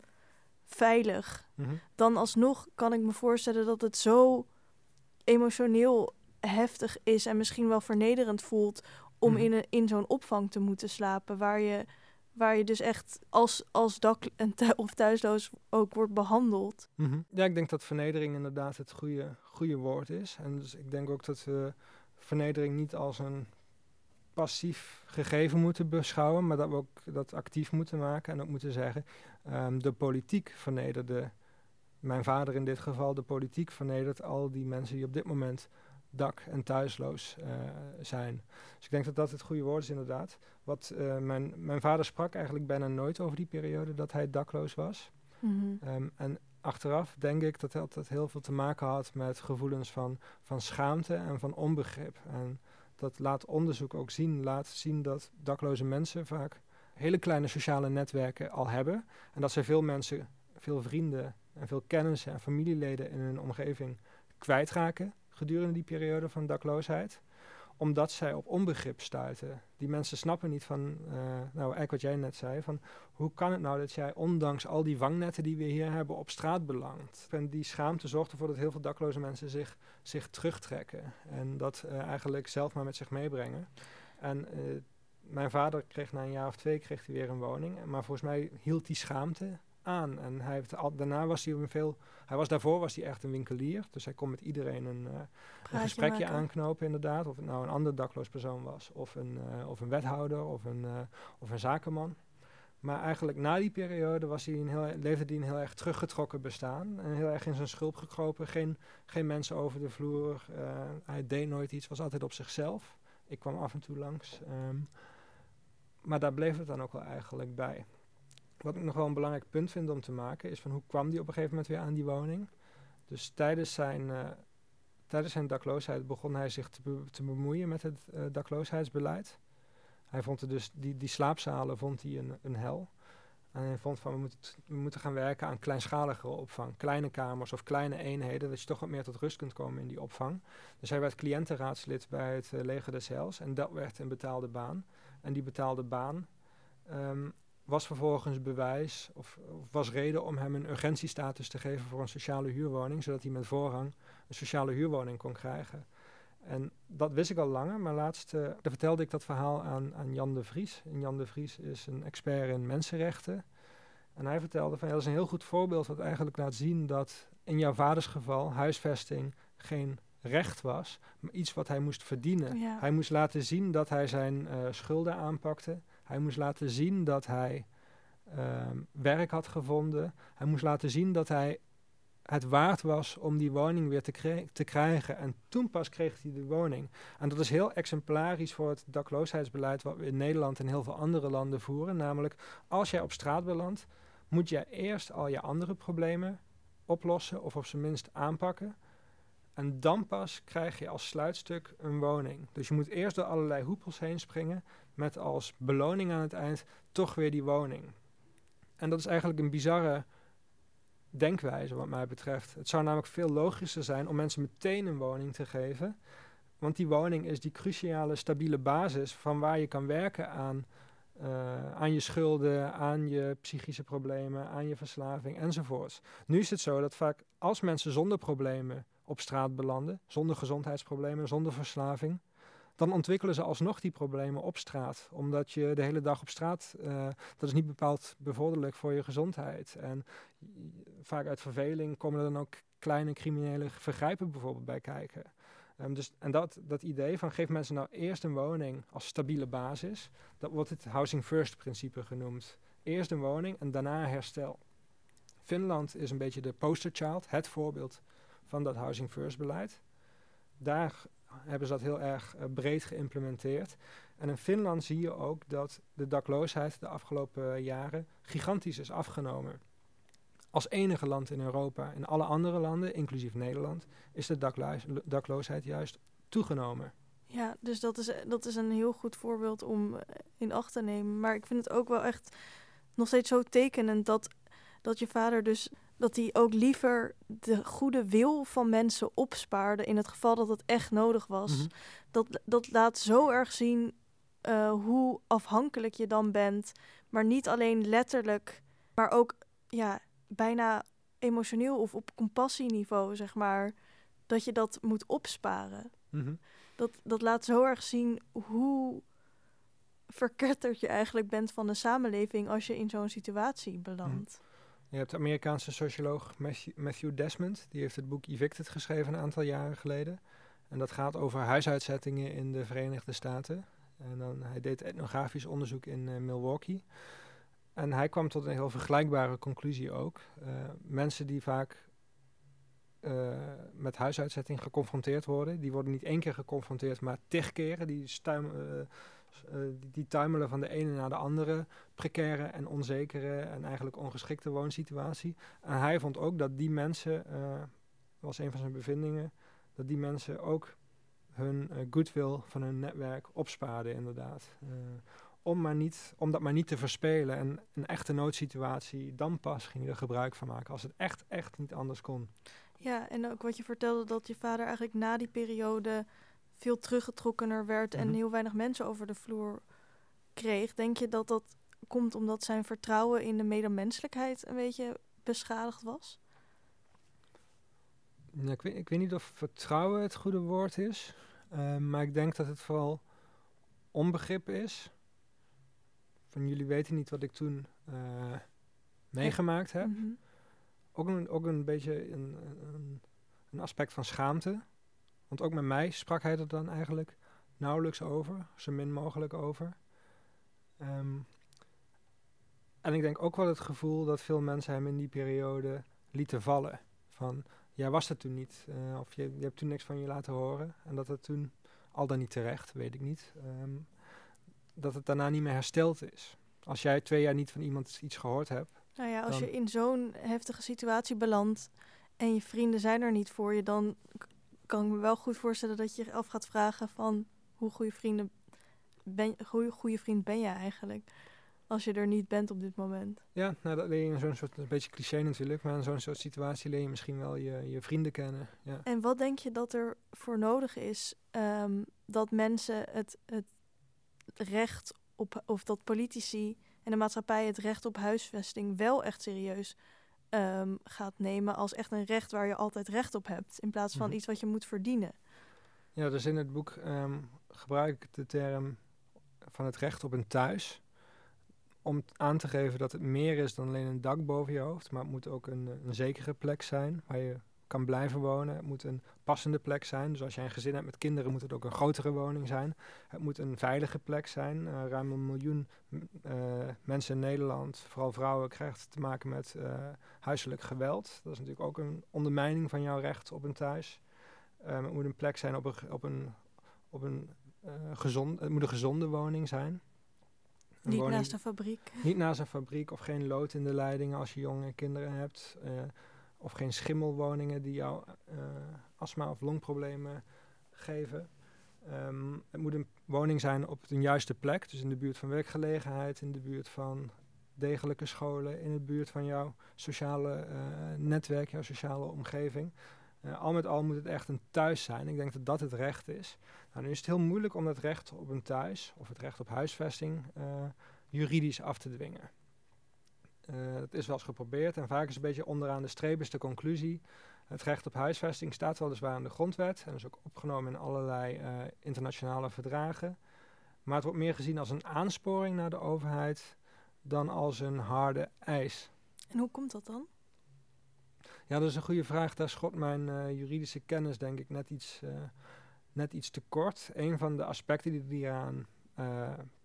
veilig, mm -hmm. dan alsnog kan ik me voorstellen dat het zo emotioneel heftig is en misschien wel vernederend voelt om mm -hmm. in, een, in zo'n opvang te moeten slapen, waar je waar je dus echt als, als dak- en of thuisloos ook wordt behandeld. -hmm. Ja, ik denk dat vernedering inderdaad het goede, goede woord is. En dus ik denk ook dat we vernedering niet als een passief gegeven moeten beschouwen, maar dat we ook dat actief moeten maken en ook moeten zeggen, um, de politiek vernederde, mijn vader in dit geval, de politiek vernedert al die mensen die op dit moment dak- en thuisloos uh, zijn. Dus ik denk dat dat het goede woord is inderdaad. Wat uh, mijn, mijn vader sprak eigenlijk bijna nooit over die periode dat hij dakloos was. Mm -hmm. um, en achteraf denk ik dat dat heel veel te maken had met gevoelens van, van schaamte en van onbegrip. En dat laat onderzoek ook zien, laat zien dat dakloze mensen vaak hele kleine sociale netwerken al hebben. En dat ze veel mensen, veel vrienden en veel kennissen en familieleden in hun omgeving kwijtraken gedurende die periode van dakloosheid omdat zij op onbegrip stuiten. Die mensen snappen niet van, uh, nou eigenlijk wat jij net zei, van hoe kan het nou dat jij ondanks al die vangnetten die we hier hebben op straat belandt. En die schaamte zorgt ervoor dat heel veel dakloze mensen zich, zich terugtrekken en dat uh, eigenlijk zelf maar met zich meebrengen. En uh, mijn vader kreeg na een jaar of twee kreeg hij weer een woning, maar volgens mij hield die schaamte aan. En hij heeft al, daarna was hij veel. Hij was daarvoor was hij echt een winkelier. Dus hij kon met iedereen een, uh, een gesprekje maken. aanknopen, inderdaad. Of het nou een ander dakloos persoon was, of een, uh, of een wethouder, of een, uh, of een zakenman. Maar eigenlijk na die periode was hij een heel, leefde hij een heel erg teruggetrokken bestaan. En heel erg in zijn schulp gekropen. Geen, geen mensen over de vloer. hij deed nooit iets, was altijd op zichzelf. Ik kwam af en toe langs. Um, maar daar bleef het dan ook wel eigenlijk bij. Wat ik nog wel een belangrijk punt vind om te maken, is van hoe kwam die op een gegeven moment weer aan die woning? Dus tijdens zijn, uh, tijdens zijn dakloosheid begon hij zich te, te bemoeien met het uh, dakloosheidsbeleid. Hij vond dus die, die slaapzalen vond hij een, een hel. En hij vond van we moeten, we moeten gaan werken aan kleinschaligere opvang. Kleine kamers of kleine eenheden, dat je toch wat meer tot rust kunt komen in die opvang. Dus hij werd cliëntenraadslid bij het uh, leger des Heils en dat werd een betaalde baan. En die betaalde baan um, was vervolgens bewijs of, of, was reden om hem een urgentiestatus te geven voor een sociale huurwoning, zodat hij met voorrang een sociale huurwoning kon krijgen. En dat wist ik al langer, maar laatst uh, vertelde ik dat verhaal aan, aan Jan de Vries. En Jan de Vries is een expert in mensenrechten. En hij vertelde van ja, dat is een heel goed voorbeeld wat eigenlijk laat zien dat in jouw vaders geval huisvesting geen recht was, maar iets wat hij moest verdienen. Ja. Hij moest laten zien dat hij zijn eh, schulden aanpakte. Hij moest laten zien dat hij ehm, werk had gevonden. Hij moest laten zien dat hij het waard was om die woning weer te, krijgen. En toen pas kreeg hij de woning. En dat is heel exemplarisch voor het dakloosheidsbeleid wat we in Nederland en heel veel andere landen voeren. Namelijk, als jij op straat belandt, moet jij eerst al je andere problemen oplossen of op zijn minst aanpakken. En dan pas krijg je als sluitstuk een woning. Dus je moet eerst door allerlei hoepels heen springen met als beloning aan het eind toch weer die woning. En dat is eigenlijk een bizarre denkwijze wat mij betreft. Het zou namelijk veel logischer zijn om mensen meteen een woning te geven. Want die woning is die cruciale, stabiele basis van waar je kan werken aan, eh, aan je schulden, aan je psychische problemen, aan je verslaving enzovoorts. Nu is het zo dat vaak als mensen zonder problemen op straat belanden, zonder gezondheidsproblemen, zonder verslaving, dan ontwikkelen ze alsnog die problemen op straat. Omdat je de hele dag op straat, eh, dat is niet bepaald bevorderlijk voor je gezondheid. En vaak uit verveling komen er dan ook kleine criminele vergrijpen bijvoorbeeld bij kijken. Ehm, dus, en dat, dat idee van geef mensen nou eerst een woning als stabiele basis, dat wordt het housing first principe genoemd. Eerst een woning en daarna herstel. Finland is een beetje de poster child, het voorbeeld van dat housing first beleid. Daar hebben ze dat heel erg eh, breed geïmplementeerd. En in Finland zie je ook dat de dakloosheid de afgelopen eh, jaren gigantisch is afgenomen. Als enige land in Europa, in alle andere landen, inclusief Nederland, is de dakloosheid juist toegenomen. Ja, dus dat is, dat is een heel goed voorbeeld om eh, in acht te nemen. Maar ik vind het ook wel echt nog steeds zo tekenend dat, dat je vader dus dat hij ook liever de goede wil van mensen opspaarde in het geval dat het echt nodig was. Mhm. Dat, dat laat zo erg zien eh, hoe afhankelijk je dan bent. Maar niet alleen letterlijk, maar ook ja, bijna emotioneel of op compassieniveau, zeg maar. Dat je dat moet opsparen. Mhm. Dat, dat laat zo erg zien hoe verketterd je eigenlijk bent van de samenleving als je in zo'n situatie belandt. Je hebt de Amerikaanse socioloog Matthew, Desmond, die heeft het boek Evicted geschreven een aantal jaren geleden. En dat gaat over huisuitzettingen in de Verenigde Staten. En dan, hij deed etnografisch onderzoek in eh, Milwaukee. En hij kwam tot een heel vergelijkbare conclusie ook. Eh, mensen die vaak eh, met huisuitzetting geconfronteerd worden, die worden niet één keer geconfronteerd, maar tig keren. Die, stuim, die, die tuimelen van de ene naar de andere precaire en onzekere en eigenlijk ongeschikte woonsituatie. En hij vond ook dat die mensen, eh was een van zijn bevindingen, dat die mensen ook hun eh, goodwill van hun netwerk opspaarden inderdaad. Eh, om, maar niet, om dat maar niet te verspelen en een echte noodsituatie, dan pas ging je er gebruik van maken. Als het echt, echt niet anders kon. Ja, en ook wat je vertelde dat je vader eigenlijk na die periode veel teruggetrokkener werd en Mhm. heel weinig mensen over de vloer kreeg. Denk je dat dat komt omdat zijn vertrouwen in de medemenselijkheid een beetje beschadigd was? Nou, ik, weet, ik weet niet of vertrouwen het goede woord is, eh, maar ik denk dat het vooral onbegrip is. Van jullie weten niet wat ik toen eh, meegemaakt heb. Mhm. Ook een, ook een beetje een, een, een aspect van schaamte. Want ook met mij sprak hij er dan eigenlijk nauwelijks over, zo min mogelijk over. Ehm, en ik denk ook wel het gevoel dat veel mensen hem in die periode lieten vallen. Van, jij was er toen niet, eh, of je, je hebt toen niks van je laten horen. En dat het toen, al dan niet terecht, weet ik niet, ehm, dat het daarna niet meer hersteld is. Als jij twee jaar niet van iemand iets gehoord hebt, Nou ja, als je in zo'n heftige situatie belandt en je vrienden zijn er niet voor je, dan kan ik me wel goed voorstellen dat je je af gaat vragen van hoe goede vrienden ben, hoe goede vriend ben je eigenlijk als je er niet bent op dit moment. Ja, nou, dat leer je in zo'n soort, een beetje cliché natuurlijk, maar in zo'n soort situatie leer je misschien wel je, je vrienden kennen. Ja. En wat denk je dat er voor nodig is ehm, dat mensen het, het recht op, of dat politici en de maatschappij het recht op huisvesting wel echt serieus ehm, gaat nemen als echt een recht waar je altijd recht op hebt, in plaats van Mhm. iets wat je moet verdienen. ja, dus in het boek ehm, gebruik ik de term van het recht op een thuis. Om aan te geven dat het meer is dan alleen een dak boven je hoofd, maar het moet ook een, een zekere plek zijn waar je kan blijven wonen. Het moet een passende plek zijn. Dus als jij een gezin hebt met kinderen, moet het ook een grotere woning zijn. Het moet een veilige plek zijn. Uh, ruim een miljoen uh, mensen in Nederland, vooral vrouwen, krijgt te maken met uh, huiselijk geweld. Dat is natuurlijk ook een ondermijning van jouw recht op een thuis. Um, het moet een plek zijn op een, op een, op een gezond, het moet een gezonde woning zijn. Niet naast een fabriek. Niet naast een fabriek of geen lood in de leidingen als je jonge kinderen hebt. Of geen schimmelwoningen die jou uh, astma of longproblemen geven. Um, het moet een woning zijn op een juiste plek, dus in de buurt van werkgelegenheid, in de buurt van degelijke scholen, in de buurt van jouw sociale uh, netwerk, jouw sociale omgeving. Uh, al met al moet het echt een thuis zijn. Ik denk dat dat het recht is. Nu is het heel moeilijk om dat recht op een thuis of het recht op huisvesting juridisch af te dwingen. Uh, dat is wel eens geprobeerd en vaak is een beetje onderaan de streep is de conclusie. Het recht op huisvesting staat weliswaar in de grondwet en is ook opgenomen in allerlei uh, internationale verdragen. Maar het wordt meer gezien als een aansporing naar de overheid dan als een harde eis. En hoe komt dat dan? Ja, dat is een goede vraag. Daar schot mijn uh, juridische kennis denk ik net iets, net iets te kort. Een van de aspecten die hieraan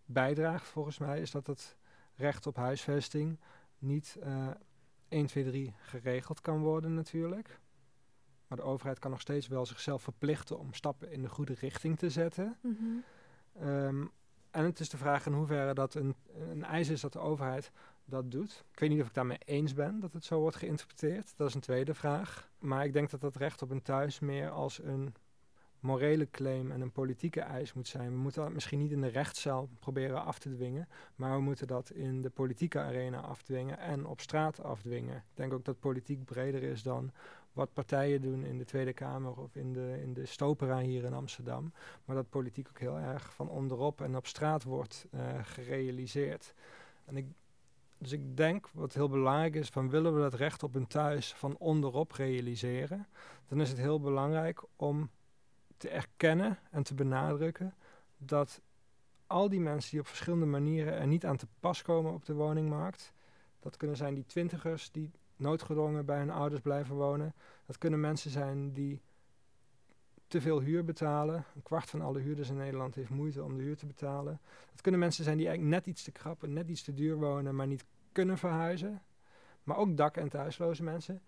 bijdraagt volgens mij is dat het recht op huisvesting niet uh, 1, 2, 3 geregeld kan worden natuurlijk. Maar de overheid kan nog steeds wel zichzelf verplichten om stappen in de goede richting te zetten. Mm -hmm. um, en het is de vraag in hoeverre dat een, een eis is dat de overheid dat doet. Ik weet niet of ik daarmee eens ben dat het zo wordt geïnterpreteerd. Dat is een tweede vraag. Maar ik denk dat dat recht op een thuis meer als een morele claim en een politieke eis moet zijn. We moeten dat misschien niet in de rechtszaal proberen af te dwingen, maar we moeten dat in de politieke arena afdwingen en op straat afdwingen. Ik denk ook dat politiek breder is dan wat partijen doen in de Tweede Kamer of in de, in de Stopera hier in Amsterdam, maar dat politiek ook heel erg van onderop en op straat wordt uh, gerealiseerd. En ik, dus ik denk wat heel belangrijk is, van willen we dat recht op een thuis van onderop realiseren, dan is het heel belangrijk om te erkennen en te benadrukken dat al die mensen die op verschillende manieren er niet aan te pas komen op de woningmarkt, dat kunnen zijn die twintigers die noodgedwongen bij hun ouders blijven wonen, dat kunnen mensen zijn die te veel huur betalen. Een kwart van alle huurders in Nederland heeft moeite om de huur te betalen. Dat kunnen mensen zijn die eigenlijk net iets te krap en net iets te duur wonen, maar niet kunnen verhuizen. Maar ook dak- en thuisloze mensen.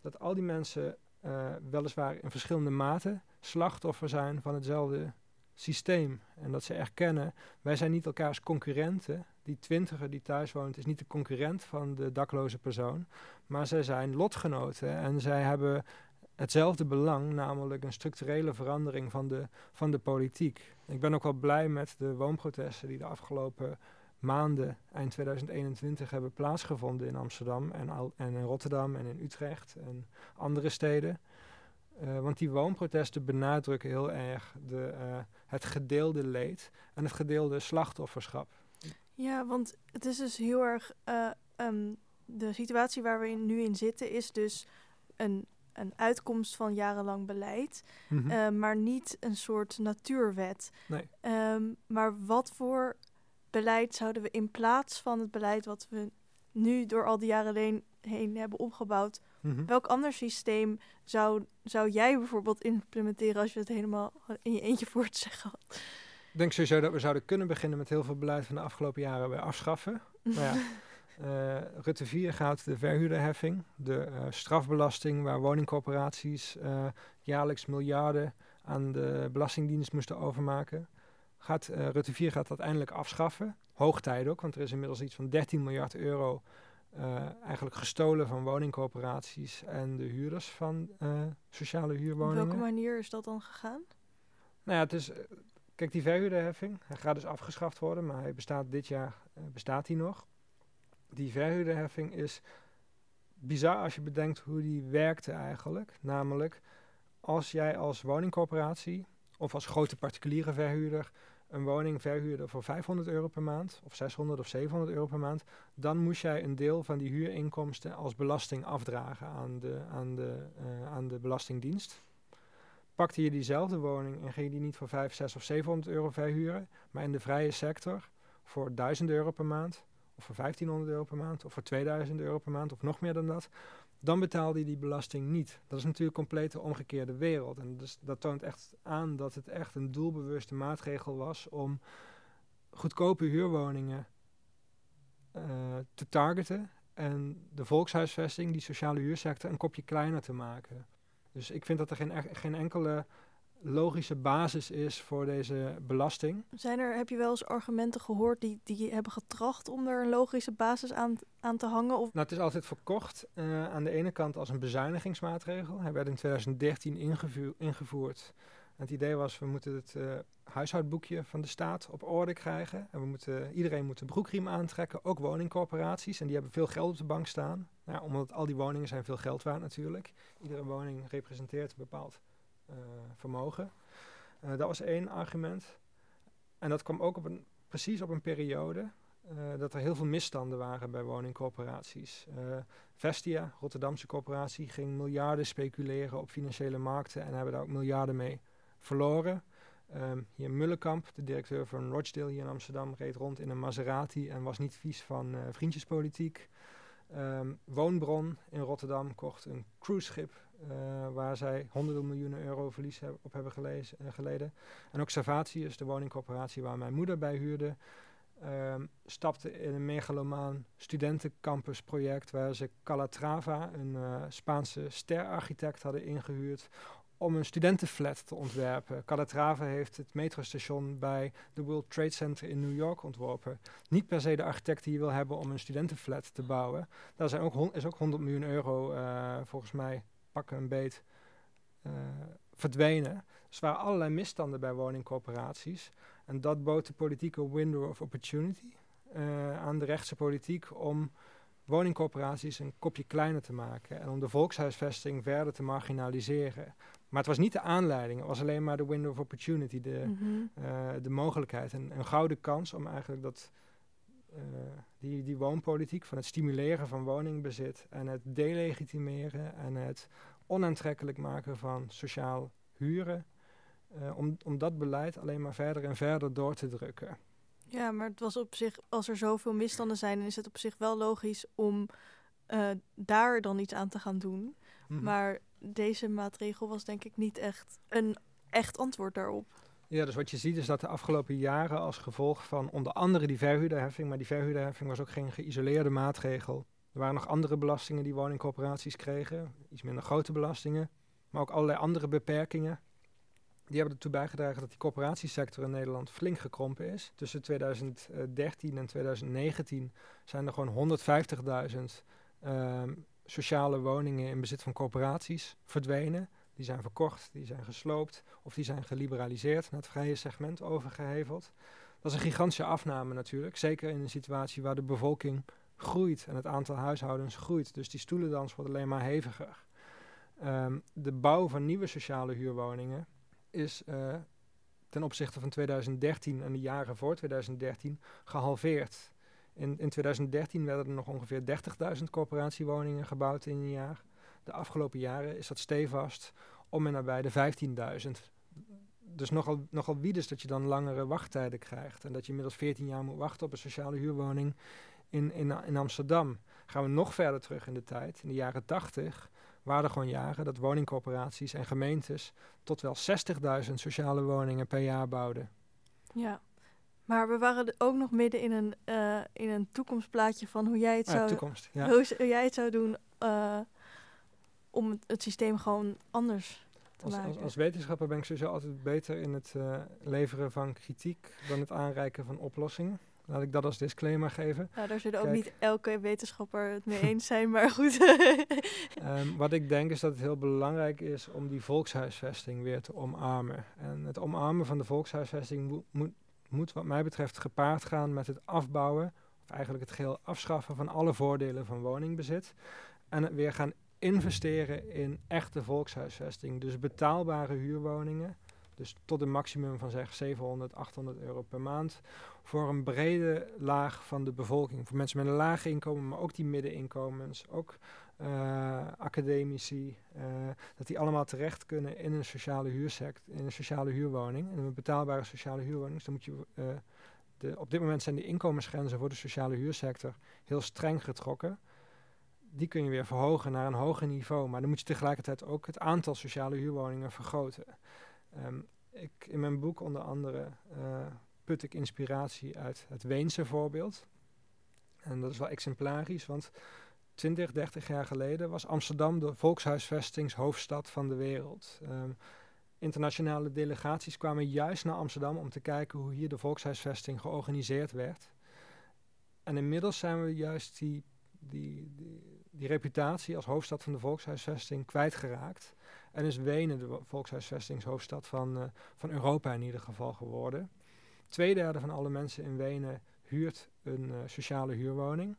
Dat al die mensen uh, weliswaar in verschillende maten slachtoffer zijn van hetzelfde systeem. En dat ze erkennen, wij zijn niet elkaars concurrenten. Die twintiger die thuis woont is niet de concurrent van de dakloze persoon. Maar zij zijn lotgenoten en zij hebben hetzelfde belang, namelijk een structurele verandering van de, van de politiek. Ik ben ook wel blij met de woonprotesten die de afgelopen maanden, eind 2021, hebben plaatsgevonden in Amsterdam en, en in Rotterdam en in Utrecht en andere steden. Uh, want die woonprotesten benadrukken heel erg de, uh, het gedeelde leed en het gedeelde slachtofferschap. Ja, want het is dus heel erg. Uh, um, de situatie waar we in, nu in zitten is dus een, een uitkomst van jarenlang beleid, mm -hmm. maar niet een soort natuurwet. Nee. Um, maar wat voor beleid zouden we in plaats van het beleid wat we nu door al die jaren heen, heen hebben opgebouwd, mm-hmm. welk ander systeem zou, zou jij bijvoorbeeld implementeren als je het helemaal in je eentje voor te zeggen had? Ik denk sowieso dat we zouden kunnen beginnen met heel veel beleid van de afgelopen jaren weer afschaffen. maar ja, uh, Rutte 4 gaat de verhuurderheffing, de uh, strafbelasting waar woningcorporaties uh, jaarlijks miljarden aan de Belastingdienst moesten overmaken gaat uh, Rutte 4 gaat dat eindelijk afschaffen. Hoog tijd ook, want er is inmiddels iets van 13 miljard euro uh, eigenlijk gestolen van woningcorporaties en de huurders van uh, sociale huurwoningen. Op welke manier is dat dan gegaan? Nou ja, het is, kijk, die verhuurderheffing, hij gaat dus afgeschaft worden, maar hij bestaat dit jaar, bestaat hij nog. Die verhuurderheffing is bizar als je bedenkt hoe die werkte eigenlijk. Namelijk, als jij als woningcorporatie of als grote particuliere verhuurder een woning verhuurde voor 500 euro per maand, of 600 of 700 euro per maand, dan moest jij een deel van die huurinkomsten als belasting afdragen aan de, aan de, uh, aan de Belastingdienst. Pakte je diezelfde woning en ging je die niet voor 5, 6 of 700 euro verhuren, maar in de vrije sector voor 1000 euro per maand of voor 1500 euro per maand, of voor 2000 euro per maand, of nog meer dan dat, dan betaalde hij die belasting niet. Dat is natuurlijk een complete omgekeerde wereld. En dus dat toont echt aan dat het echt een doelbewuste maatregel was om goedkope huurwoningen uh, te targeten en de volkshuisvesting, die sociale huursector, een kopje kleiner te maken. Dus ik vind dat er geen, geen enkele logische basis is voor deze belasting. Zijn er, heb je wel eens argumenten gehoord die, die hebben getracht om er een logische basis aan, aan te hangen? Of? Nou, het is altijd verkocht uh, aan de ene kant als een bezuinigingsmaatregel. Hij werd in 2013 ingevoerd. het idee was, we moeten het uh, huishoudboekje van de staat op orde krijgen. En we moeten, iedereen moet de broekriem aantrekken, ook woningcorporaties. En die hebben veel geld op de bank staan. Nou, omdat al die woningen zijn veel geld waard natuurlijk. Iedere woning representeert een bepaald vermogen. Uh, dat was één argument. En dat kwam ook op een, precies op een periode uh, dat er heel veel misstanden waren bij woningcorporaties. Vestia, Rotterdamse corporatie, ging miljarden speculeren op financiële markten en hebben daar ook miljarden mee verloren. Um, hier Mullenkamp, de directeur van Rochdale hier in Amsterdam, reed rond in een Maserati en was niet vies van uh, vriendjespolitiek. Um, Woonbron in Rotterdam kocht een cruiseschip uh, waar zij honderden miljoenen euro verlies op hebben gelezen, uh, geleden. En ook Savatius, de woningcorporatie waar mijn moeder bij huurde, um, stapte in een megalomaan studentencampusproject waar ze Calatrava, een Spaanse sterarchitect, hadden ingehuurd om een studentenflat te ontwerpen. Calatrava heeft het metrostation bij de World Trade Center in New York ontworpen. Niet per se de architect die je wil hebben om een studentenflat te bouwen. Daar zijn ook is ook 100 miljoen euro uh, volgens mij pakken een beet uh, verdwenen. Dus er waren allerlei misstanden bij woningcorporaties. En dat bood de politieke window of opportunity uh, aan de rechtse politiek om woningcorporaties een kopje kleiner te maken en om de volkshuisvesting verder te marginaliseren. Maar het was niet de aanleiding, het was alleen maar de window of opportunity, de, mm uh, de mogelijkheid. En een gouden kans om eigenlijk dat, uh, die, die woonpolitiek van het stimuleren van woningbezit en het delegitimeren en het onaantrekkelijk maken van sociaal huren, uh, om, om dat beleid alleen maar verder en verder door te drukken. Ja, maar het was op zich, als er zoveel misstanden zijn, dan is het op zich wel logisch om daar dan iets aan te gaan doen. Mm -hmm. Maar deze maatregel was denk ik niet echt een echt antwoord daarop. Ja, dus wat je ziet is dat de afgelopen jaren als gevolg van onder andere die verhuurderheffing, maar die verhuurderheffing was ook geen geïsoleerde maatregel. Er waren nog andere belastingen die woningcorporaties kregen, iets minder grote belastingen, maar ook allerlei andere beperkingen. Die hebben ertoe bijgedragen dat die corporatiesector in Nederland flink gekrompen is. Tussen 2013 en 2019 zijn er gewoon 150.000 um, sociale woningen in bezit van corporaties verdwenen. Die zijn verkocht, die zijn gesloopt of die zijn geliberaliseerd, naar het vrije segment overgeheveld. Dat is een gigantische afname natuurlijk, zeker in een situatie waar de bevolking groeit en het aantal huishoudens groeit. Dus die stoelendans wordt alleen maar heviger. Um, de bouw van nieuwe sociale huurwoningen is uh, ten opzichte van 2013 en de jaren voor 2013 gehalveerd. In, in 2013 werden er nog ongeveer 30.000 corporatiewoningen gebouwd in een jaar. De afgelopen jaren is dat stevast om en nabij de 15.000. Dus nogal, nogal wie dus dat je dan langere wachttijden krijgt. En dat je inmiddels 14 jaar moet wachten op een sociale huurwoning in, in, in Amsterdam. Gaan we nog verder terug in de tijd. In de jaren 80 waren er gewoon jaren dat woningcorporaties en gemeentes tot wel 60.000 sociale woningen per jaar bouwden. Ja, maar we waren ook nog midden in een, uh, in een toekomstplaatje van hoe jij het, zou, toekomst, ja. hoe, hoe, jij het zou doen uh, om het, het, systeem gewoon anders te als, maken. Als, als, wetenschapper ben ik sowieso altijd beter in het uh, leveren van kritiek dan het aanreiken van oplossingen. Laat ik dat als disclaimer geven. Nou, daar zullen ook niet elke wetenschapper het mee eens zijn, maar goed. um, wat ik denk is dat het heel belangrijk is om die volkshuisvesting weer te omarmen. En het omarmen van de volkshuisvesting mo moet moet wat mij betreft gepaard gaan met het afbouwen, of eigenlijk het geheel afschaffen van alle voordelen van woningbezit. En het weer gaan investeren in echte volkshuisvesting. Dus betaalbare huurwoningen. Dus tot een maximum van zeg 700, 800 euro per maand. Voor een brede laag van de bevolking. Voor mensen met een laag inkomen, maar ook die middeninkomens. Ook uh, academici. Uh, dat die allemaal terecht kunnen in een sociale huursect, in een sociale huurwoning. In een betaalbare sociale huurwoning. Dus dan moet je uh, de, op dit moment zijn de inkomensgrenzen voor de sociale huursector heel streng getrokken. Die kun je weer verhogen naar een hoger niveau, maar dan moet je tegelijkertijd ook het aantal sociale huurwoningen vergroten. Ehm, ik, in mijn boek onder andere put ik inspiratie uit het Weense voorbeeld. En dat is wel exemplarisch, want 20, 30 jaar geleden was Amsterdam de volkshuisvestingshoofdstad van de wereld. Ehm, internationale delegaties kwamen juist naar Amsterdam om te kijken hoe hier de volkshuisvesting georganiseerd werd. En inmiddels zijn we juist die, die, die, reputatie als hoofdstad van de volkshuisvesting kwijtgeraakt. En is Wenen de volkshuisvestingshoofdstad van, uh, van Europa in ieder geval geworden. Tweederde van alle mensen in Wenen huurt een uh, sociale huurwoning.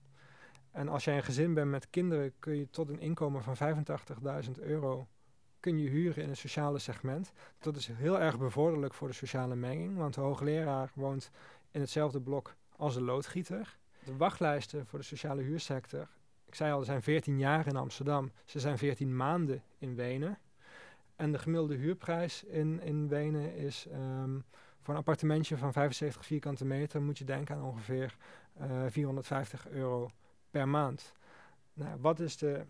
En als jij een gezin bent met kinderen, kun je tot een inkomen van 85.000 euro kun je huren in het sociale segment. Dat is heel erg bevorderlijk voor de sociale menging, want de hoogleraar woont in hetzelfde blok als de loodgieter. De wachtlijsten voor de sociale huursector, ik zei al, er zijn 14 jaar in Amsterdam. Ze zijn 14 maanden in Wenen. En de gemiddelde huurprijs in, in Wenen is um, voor een appartementje van 75 vierkante meter moet je denken aan ongeveer uh, eh, 450 euro per maand. Nou, wat, is de,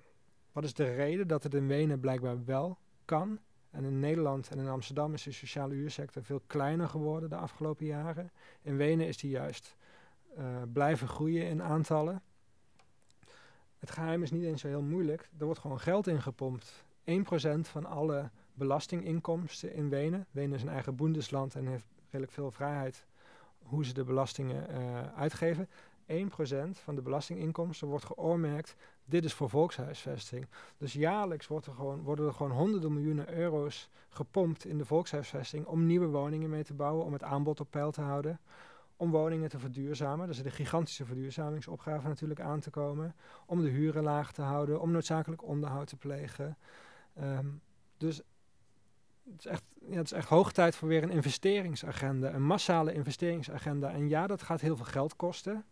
wat is de reden dat het in Wenen blijkbaar wel kan? En in Nederland en in Amsterdam is de sociale huursector veel kleiner geworden de afgelopen jaren. In Wenen is die juist uh, blijven groeien in aantallen. Het geheim is niet eens zo heel moeilijk. Er wordt gewoon geld ingepompt. 1% van alle belastinginkomsten in Wenen. Wenen is een eigen boendesland en heeft redelijk veel vrijheid hoe ze de belastingen uh, uitgeven. 1% van de belastinginkomsten wordt geoormerkt. Dit is voor volkshuisvesting. Dus jaarlijks wordt er gewoon, worden er gewoon honderden miljoenen euro's gepompt in de volkshuisvesting om nieuwe woningen mee te bouwen, om het aanbod op peil te houden, om woningen te verduurzamen. Er zit een gigantische verduurzamingsopgave natuurlijk aan te komen, om de huren laag te houden, om noodzakelijk onderhoud te plegen. Um, dus het is, echt, ja, het is echt hoog tijd voor weer een investeringsagenda, een massale investeringsagenda. En ja, dat gaat heel veel geld kosten.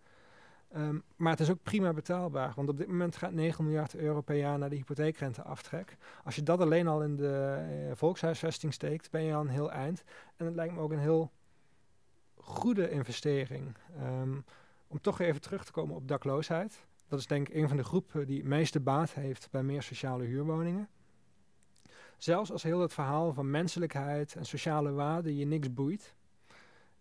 Um, maar het is ook prima betaalbaar, want op dit moment gaat 9 miljard euro per jaar naar de hypotheekrenteaftrek. Als je dat alleen al in de uh, volkshuisvesting steekt, ben je al een heel eind. En het lijkt me ook een heel goede investering. Um, om toch even terug te komen op dakloosheid. Dat is denk ik een van de groepen die het meeste baat heeft bij meer sociale huurwoningen. Zelfs als heel het verhaal van menselijkheid en sociale waarden je niks boeit.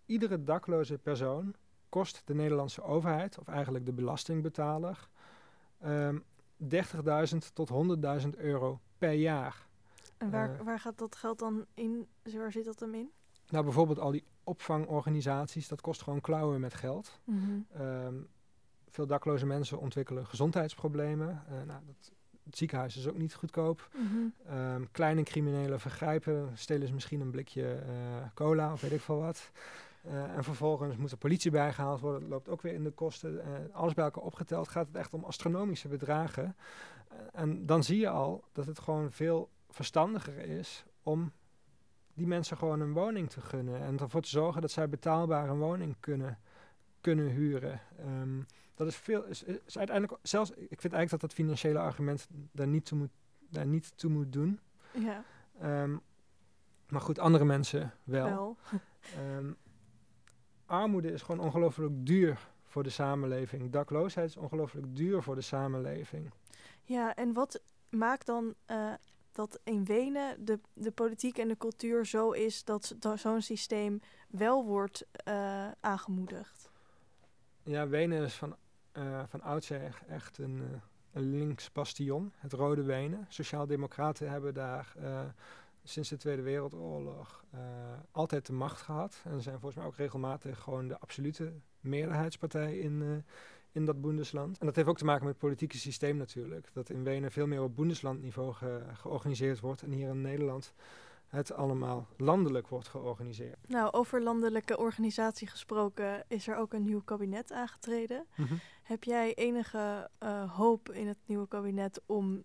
Iedere dakloze persoon kost de Nederlandse overheid, of eigenlijk de belastingbetaler, um, ehm, 30.000 tot 100.000 euro per jaar. En waar, uh, waar gaat dat geld dan in? Waar zit dat hem in? Nou, bijvoorbeeld al die opvangorganisaties, dat kost gewoon klauwen met geld. Mm -hmm. um, veel dakloze mensen ontwikkelen gezondheidsproblemen. Uh, nou, dat, het ziekenhuis is ook niet goedkoop. Mm -hmm. um, kleine criminelen vergrijpen, stelen ze misschien een blikje uh, cola of weet ik veel wat. Uh, en vervolgens moet de politie bijgehaald worden. Dat loopt ook weer in de kosten. Uh, alles bij elkaar opgeteld gaat het echt om astronomische bedragen. Uh, en dan zie je al dat het gewoon veel verstandiger is om die mensen gewoon een woning te gunnen. En ervoor te zorgen dat zij betaalbaar een woning kunnen, kunnen huren. Um, dat is veel. Is, is uiteindelijk zelfs. Ik vind eigenlijk dat dat financiële argument daar niet toe moet, daar niet toe moet doen. Ja. Um, maar goed, andere mensen wel. wel. um, armoede is gewoon ongelooflijk duur voor de samenleving. Dakloosheid is ongelooflijk duur voor de samenleving. Ja, en wat maakt dan uh, dat in Wenen de, de politiek en de cultuur zo is dat zo'n systeem wel wordt uh, aangemoedigd? Ja, Wenen is van, uh, van oudsher echt een, een links bastion, het Rode Wenen. Sociaaldemocraten hebben daar sinds de Tweede Wereldoorlog uh, altijd de macht gehad. En zijn volgens mij ook regelmatig gewoon de absolute meerderheidspartij in, uh, in dat Bundesland. En dat heeft ook te maken met het politieke systeem natuurlijk. Dat in Wenen veel meer op Bundeslandniveau ge georganiseerd wordt. En hier in Nederland het allemaal landelijk wordt georganiseerd. Nou, over landelijke organisatie gesproken is er ook een nieuw kabinet aangetreden. Mm -hmm. Heb jij enige uh, hoop in het nieuwe kabinet om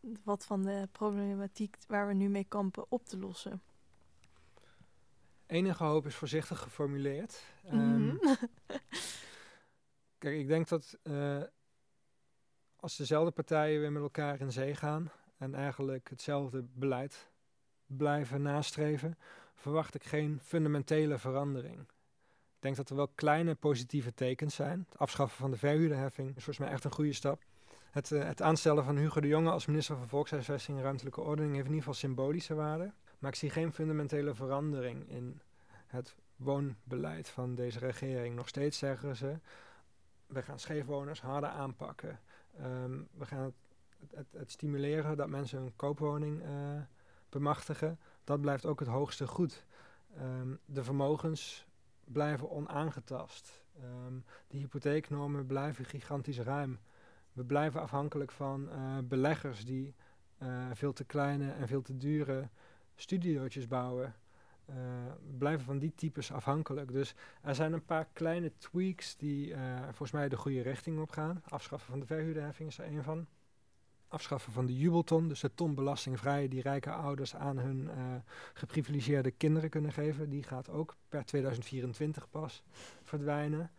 wat van de problematiek waar we nu mee kampen op te lossen? Enige hoop is voorzichtig geformuleerd. Mm -hmm. um, kijk, ik denk dat uh, als dezelfde partijen weer met elkaar in zee gaan en eigenlijk hetzelfde beleid blijven nastreven, verwacht ik geen fundamentele verandering. Ik denk dat er wel kleine positieve tekens zijn. Het afschaffen van de verhuurderheffing is volgens mij echt een goede stap. Het, uh, het aanstellen van Hugo de Jonge als minister van Volkshuisvesting en Ruimtelijke Ordening heeft in ieder geval symbolische waarde. Maar ik zie geen fundamentele verandering in het woonbeleid van deze regering. Nog steeds zeggen ze, we gaan scheefwoners harder aanpakken. Um, we gaan het, het, het, stimuleren dat mensen een koopwoning uh, bemachtigen. Dat blijft ook het hoogste goed. Um, de vermogens blijven onaangetast. Um, de hypotheeknormen blijven gigantisch ruim. We blijven afhankelijk van uh, beleggers die uh, veel te kleine en veel te dure studiootjes bouwen. Uh, blijven van die types afhankelijk. Dus er zijn een paar kleine tweaks die volgens mij de goede richting op gaan. Afschaffen van de verhuurderheffing is er een van afschaffen van de jubelton, dus de ton belastingvrij die rijke ouders aan hun geprivilegeerde kinderen kunnen geven, die gaat ook per 2024 pas verdwijnen.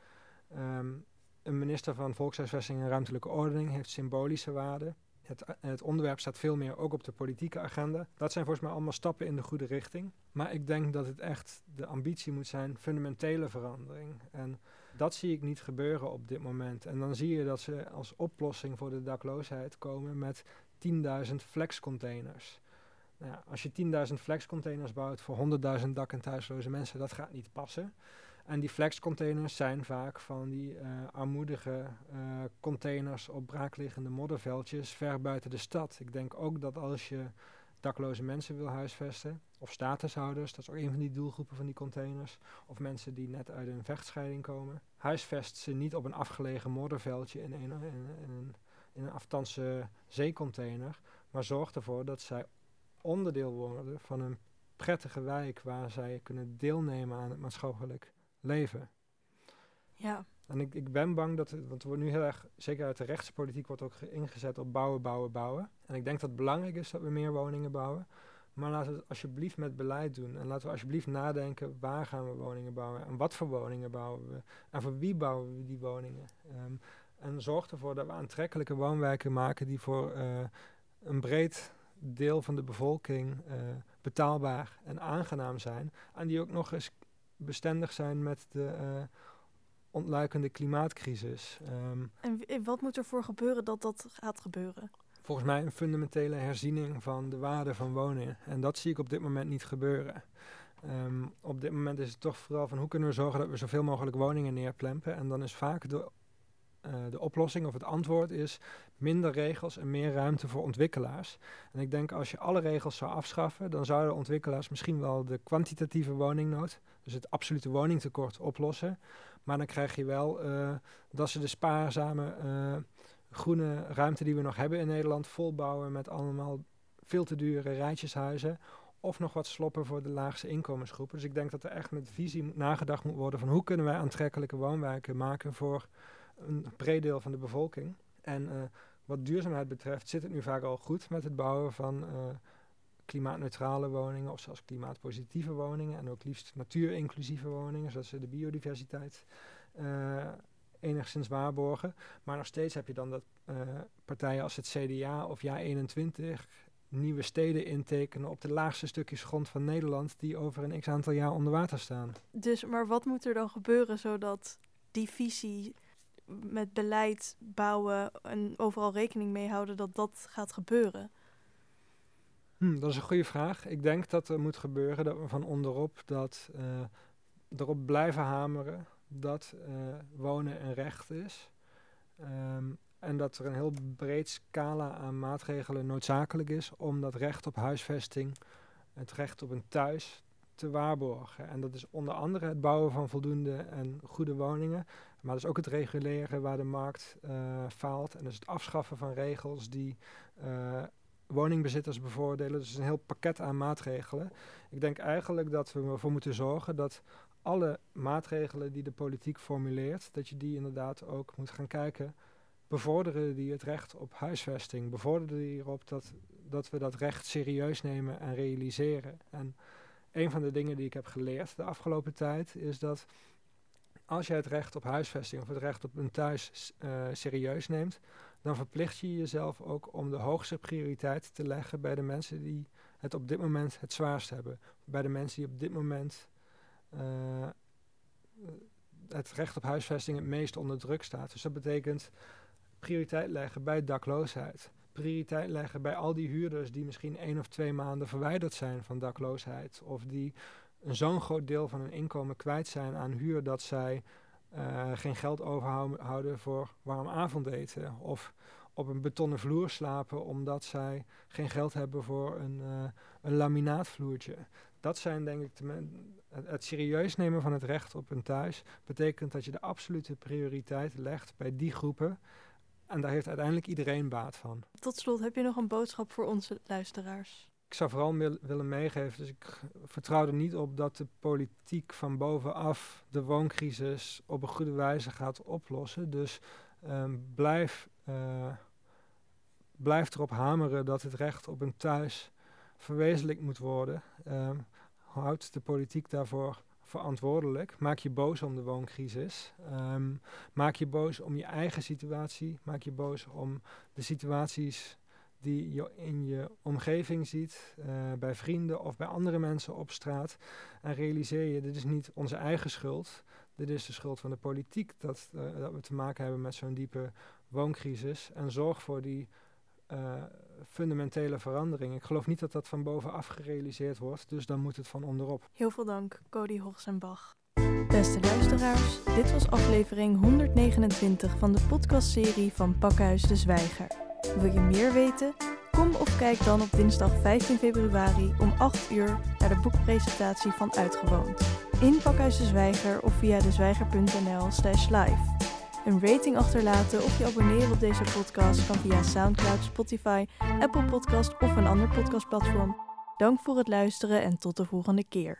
Um, een minister van Volkshuisvesting en Ruimtelijke Ordening heeft symbolische waarde. Het, het, onderwerp staat veel meer ook op de politieke agenda. Dat zijn volgens mij allemaal stappen in de goede richting. Maar ik denk dat het echt de ambitie moet zijn, fundamentele verandering. En dat zie ik niet gebeuren op dit moment. En dan zie je dat ze als oplossing voor de dakloosheid komen met 10.000 flexcontainers. Nou als je 10.000 flexcontainers bouwt voor 100.000 dak- en thuisloze mensen, dat gaat niet passen. En die flexcontainers zijn vaak van die uh, armoedige uh, containers op braakliggende modderveldjes ver buiten de stad. Ik denk ook dat als je dakloze mensen wil huisvesten, of statushouders, dat is ook een van die doelgroepen van die containers, of mensen die net uit een vechtscheiding komen, huisvest ze niet op een afgelegen modderveldje in een, in, in in een afstandse zeecontainer, maar zorg ervoor dat zij onderdeel worden van een prettige wijk waar zij kunnen deelnemen aan het maatschappelijk leven. Ja. En ik, ik ben bang dat, want er wordt nu heel erg, zeker uit de rechtse politiek, wordt ook ingezet op bouwen, bouwen, bouwen. En ik denk dat het belangrijk is dat we meer woningen bouwen. Maar laten we het alsjeblieft met beleid doen. En laten we alsjeblieft nadenken, waar gaan we woningen bouwen? En wat voor woningen bouwen we? En voor wie bouwen we die woningen? Um, en zorg ervoor dat we aantrekkelijke woonwijken maken die voor uh, een breed deel van de bevolking uh, betaalbaar en aangenaam zijn. En die ook nog eens bestendig zijn met de uh, ontluikende klimaatcrisis. Um, en wat moet er voor gebeuren dat dat gaat gebeuren? Volgens mij een fundamentele herziening van de waarde van wonen. En dat zie ik op dit moment niet gebeuren. Um, op dit moment is het toch vooral van hoe kunnen we zorgen dat we zoveel mogelijk woningen neerplempen. En dan is vaak de uh, de oplossing of het antwoord is minder regels en meer ruimte voor ontwikkelaars. En ik denk als je alle regels zou afschaffen, dan zouden ontwikkelaars misschien wel de kwantitatieve woningnood, dus het absolute woningtekort, oplossen. Maar dan krijg je wel uh, dat ze de spaarzame uh, groene ruimte die we nog hebben in Nederland volbouwen met allemaal veel te dure rijtjeshuizen of nog wat sloppen voor de laagste inkomensgroepen. Dus ik denk dat er echt met visie nagedacht moet worden van hoe kunnen wij aantrekkelijke woonwijken maken voor een breed deel van de bevolking. En uh, wat duurzaamheid betreft zit het nu vaak al goed met het bouwen van uh, klimaatneutrale woningen of zelfs klimaatpositieve woningen en ook liefst natuurinclusieve woningen, zodat ze de biodiversiteit uh, enigszins waarborgen. Maar nog steeds heb je dan dat partijen als het CDA of JA21 nieuwe steden intekenen op de laagste stukjes grond van Nederland die over een x aantal jaar onder water staan. Dus, maar wat moet er dan gebeuren zodat die visie met beleid bouwen en overal rekening mee houden dat dat gaat gebeuren? Hm, dat is een goede vraag. Ik denk dat er moet gebeuren dat we van onderop dat uh, erop blijven hameren dat uh, wonen een recht is. Um, en dat er een heel breed scala aan maatregelen noodzakelijk is om dat recht op huisvesting, het recht op een thuis te waarborgen. En dat is onder andere het bouwen van voldoende en goede woningen, maar dat is ook het reguleren waar de markt uh, faalt. En dus het afschaffen van regels die uh, woningbezitters bevoordelen. Dus is een heel pakket aan maatregelen. Ik denk eigenlijk dat we ervoor moeten zorgen dat alle maatregelen die de politiek formuleert, dat je die inderdaad ook moet gaan kijken bevorderen die het recht op huisvesting, bevorderen die erop dat, dat we dat recht serieus nemen en realiseren. En een van de dingen die ik heb geleerd de afgelopen tijd is dat als je het recht op huisvesting of het recht op een thuis uh, serieus neemt, dan verplicht je jezelf ook om de hoogste prioriteit te leggen bij de mensen die het op dit moment het zwaarst hebben. Bij de mensen die op dit moment uh, het recht op huisvesting het meest onder druk staat. Dus dat betekent prioriteit leggen bij dakloosheid. Prioriteit leggen bij al die huurders die misschien één of twee maanden verwijderd zijn van dakloosheid. Of die zo'n groot deel van hun inkomen kwijt zijn aan huur dat zij uh, geen geld overhouden voor warm avondeten. Of op een betonnen vloer slapen omdat zij geen geld hebben voor een, uh, een laminaatvloertje. Dat zijn denk ik het serieus nemen van het recht op een thuis betekent dat je de absolute prioriteit legt bij die groepen. En daar heeft uiteindelijk iedereen baat van. Tot slot, heb je nog een boodschap voor onze luisteraars? Ik zou vooral willen meegeven, dus ik vertrouw er niet op dat de politiek van bovenaf de wooncrisis op een goede wijze gaat oplossen. Dus um, blijf, uh, blijf erop hameren dat het recht op een thuis verwezenlijkt moet worden. Um, houd de politiek daarvoor verantwoordelijk. Maak je boos om de wooncrisis. Um, maak je boos om je eigen situatie. Maak je boos om de situaties die je in je omgeving ziet, uh, bij vrienden of bij andere mensen op straat. En realiseer je, dit is niet onze eigen schuld. Dit is de schuld van de politiek dat, uh, dat we te maken hebben met zo'n diepe wooncrisis. En zorg voor die uh, fundamentele verandering. Ik geloof niet dat dat van bovenaf gerealiseerd wordt, dus dan moet het van onderop. Heel veel dank, Cody Hoogsenbach. Beste luisteraars, dit was aflevering 129 van de podcastserie van Pakhuis de Zwijger. Wil je meer weten? Kom of kijk dan op dinsdag 15 februari om 8 uur naar de boekpresentatie van Uitgewoond. In Pakhuis de Zwijger of via dezwijger.nl slash live. Een rating achterlaten of je abonneren op deze podcast kan via Soundcloud, Spotify, Apple Podcast of een ander podcastplatform. Dank voor het luisteren en tot de volgende keer.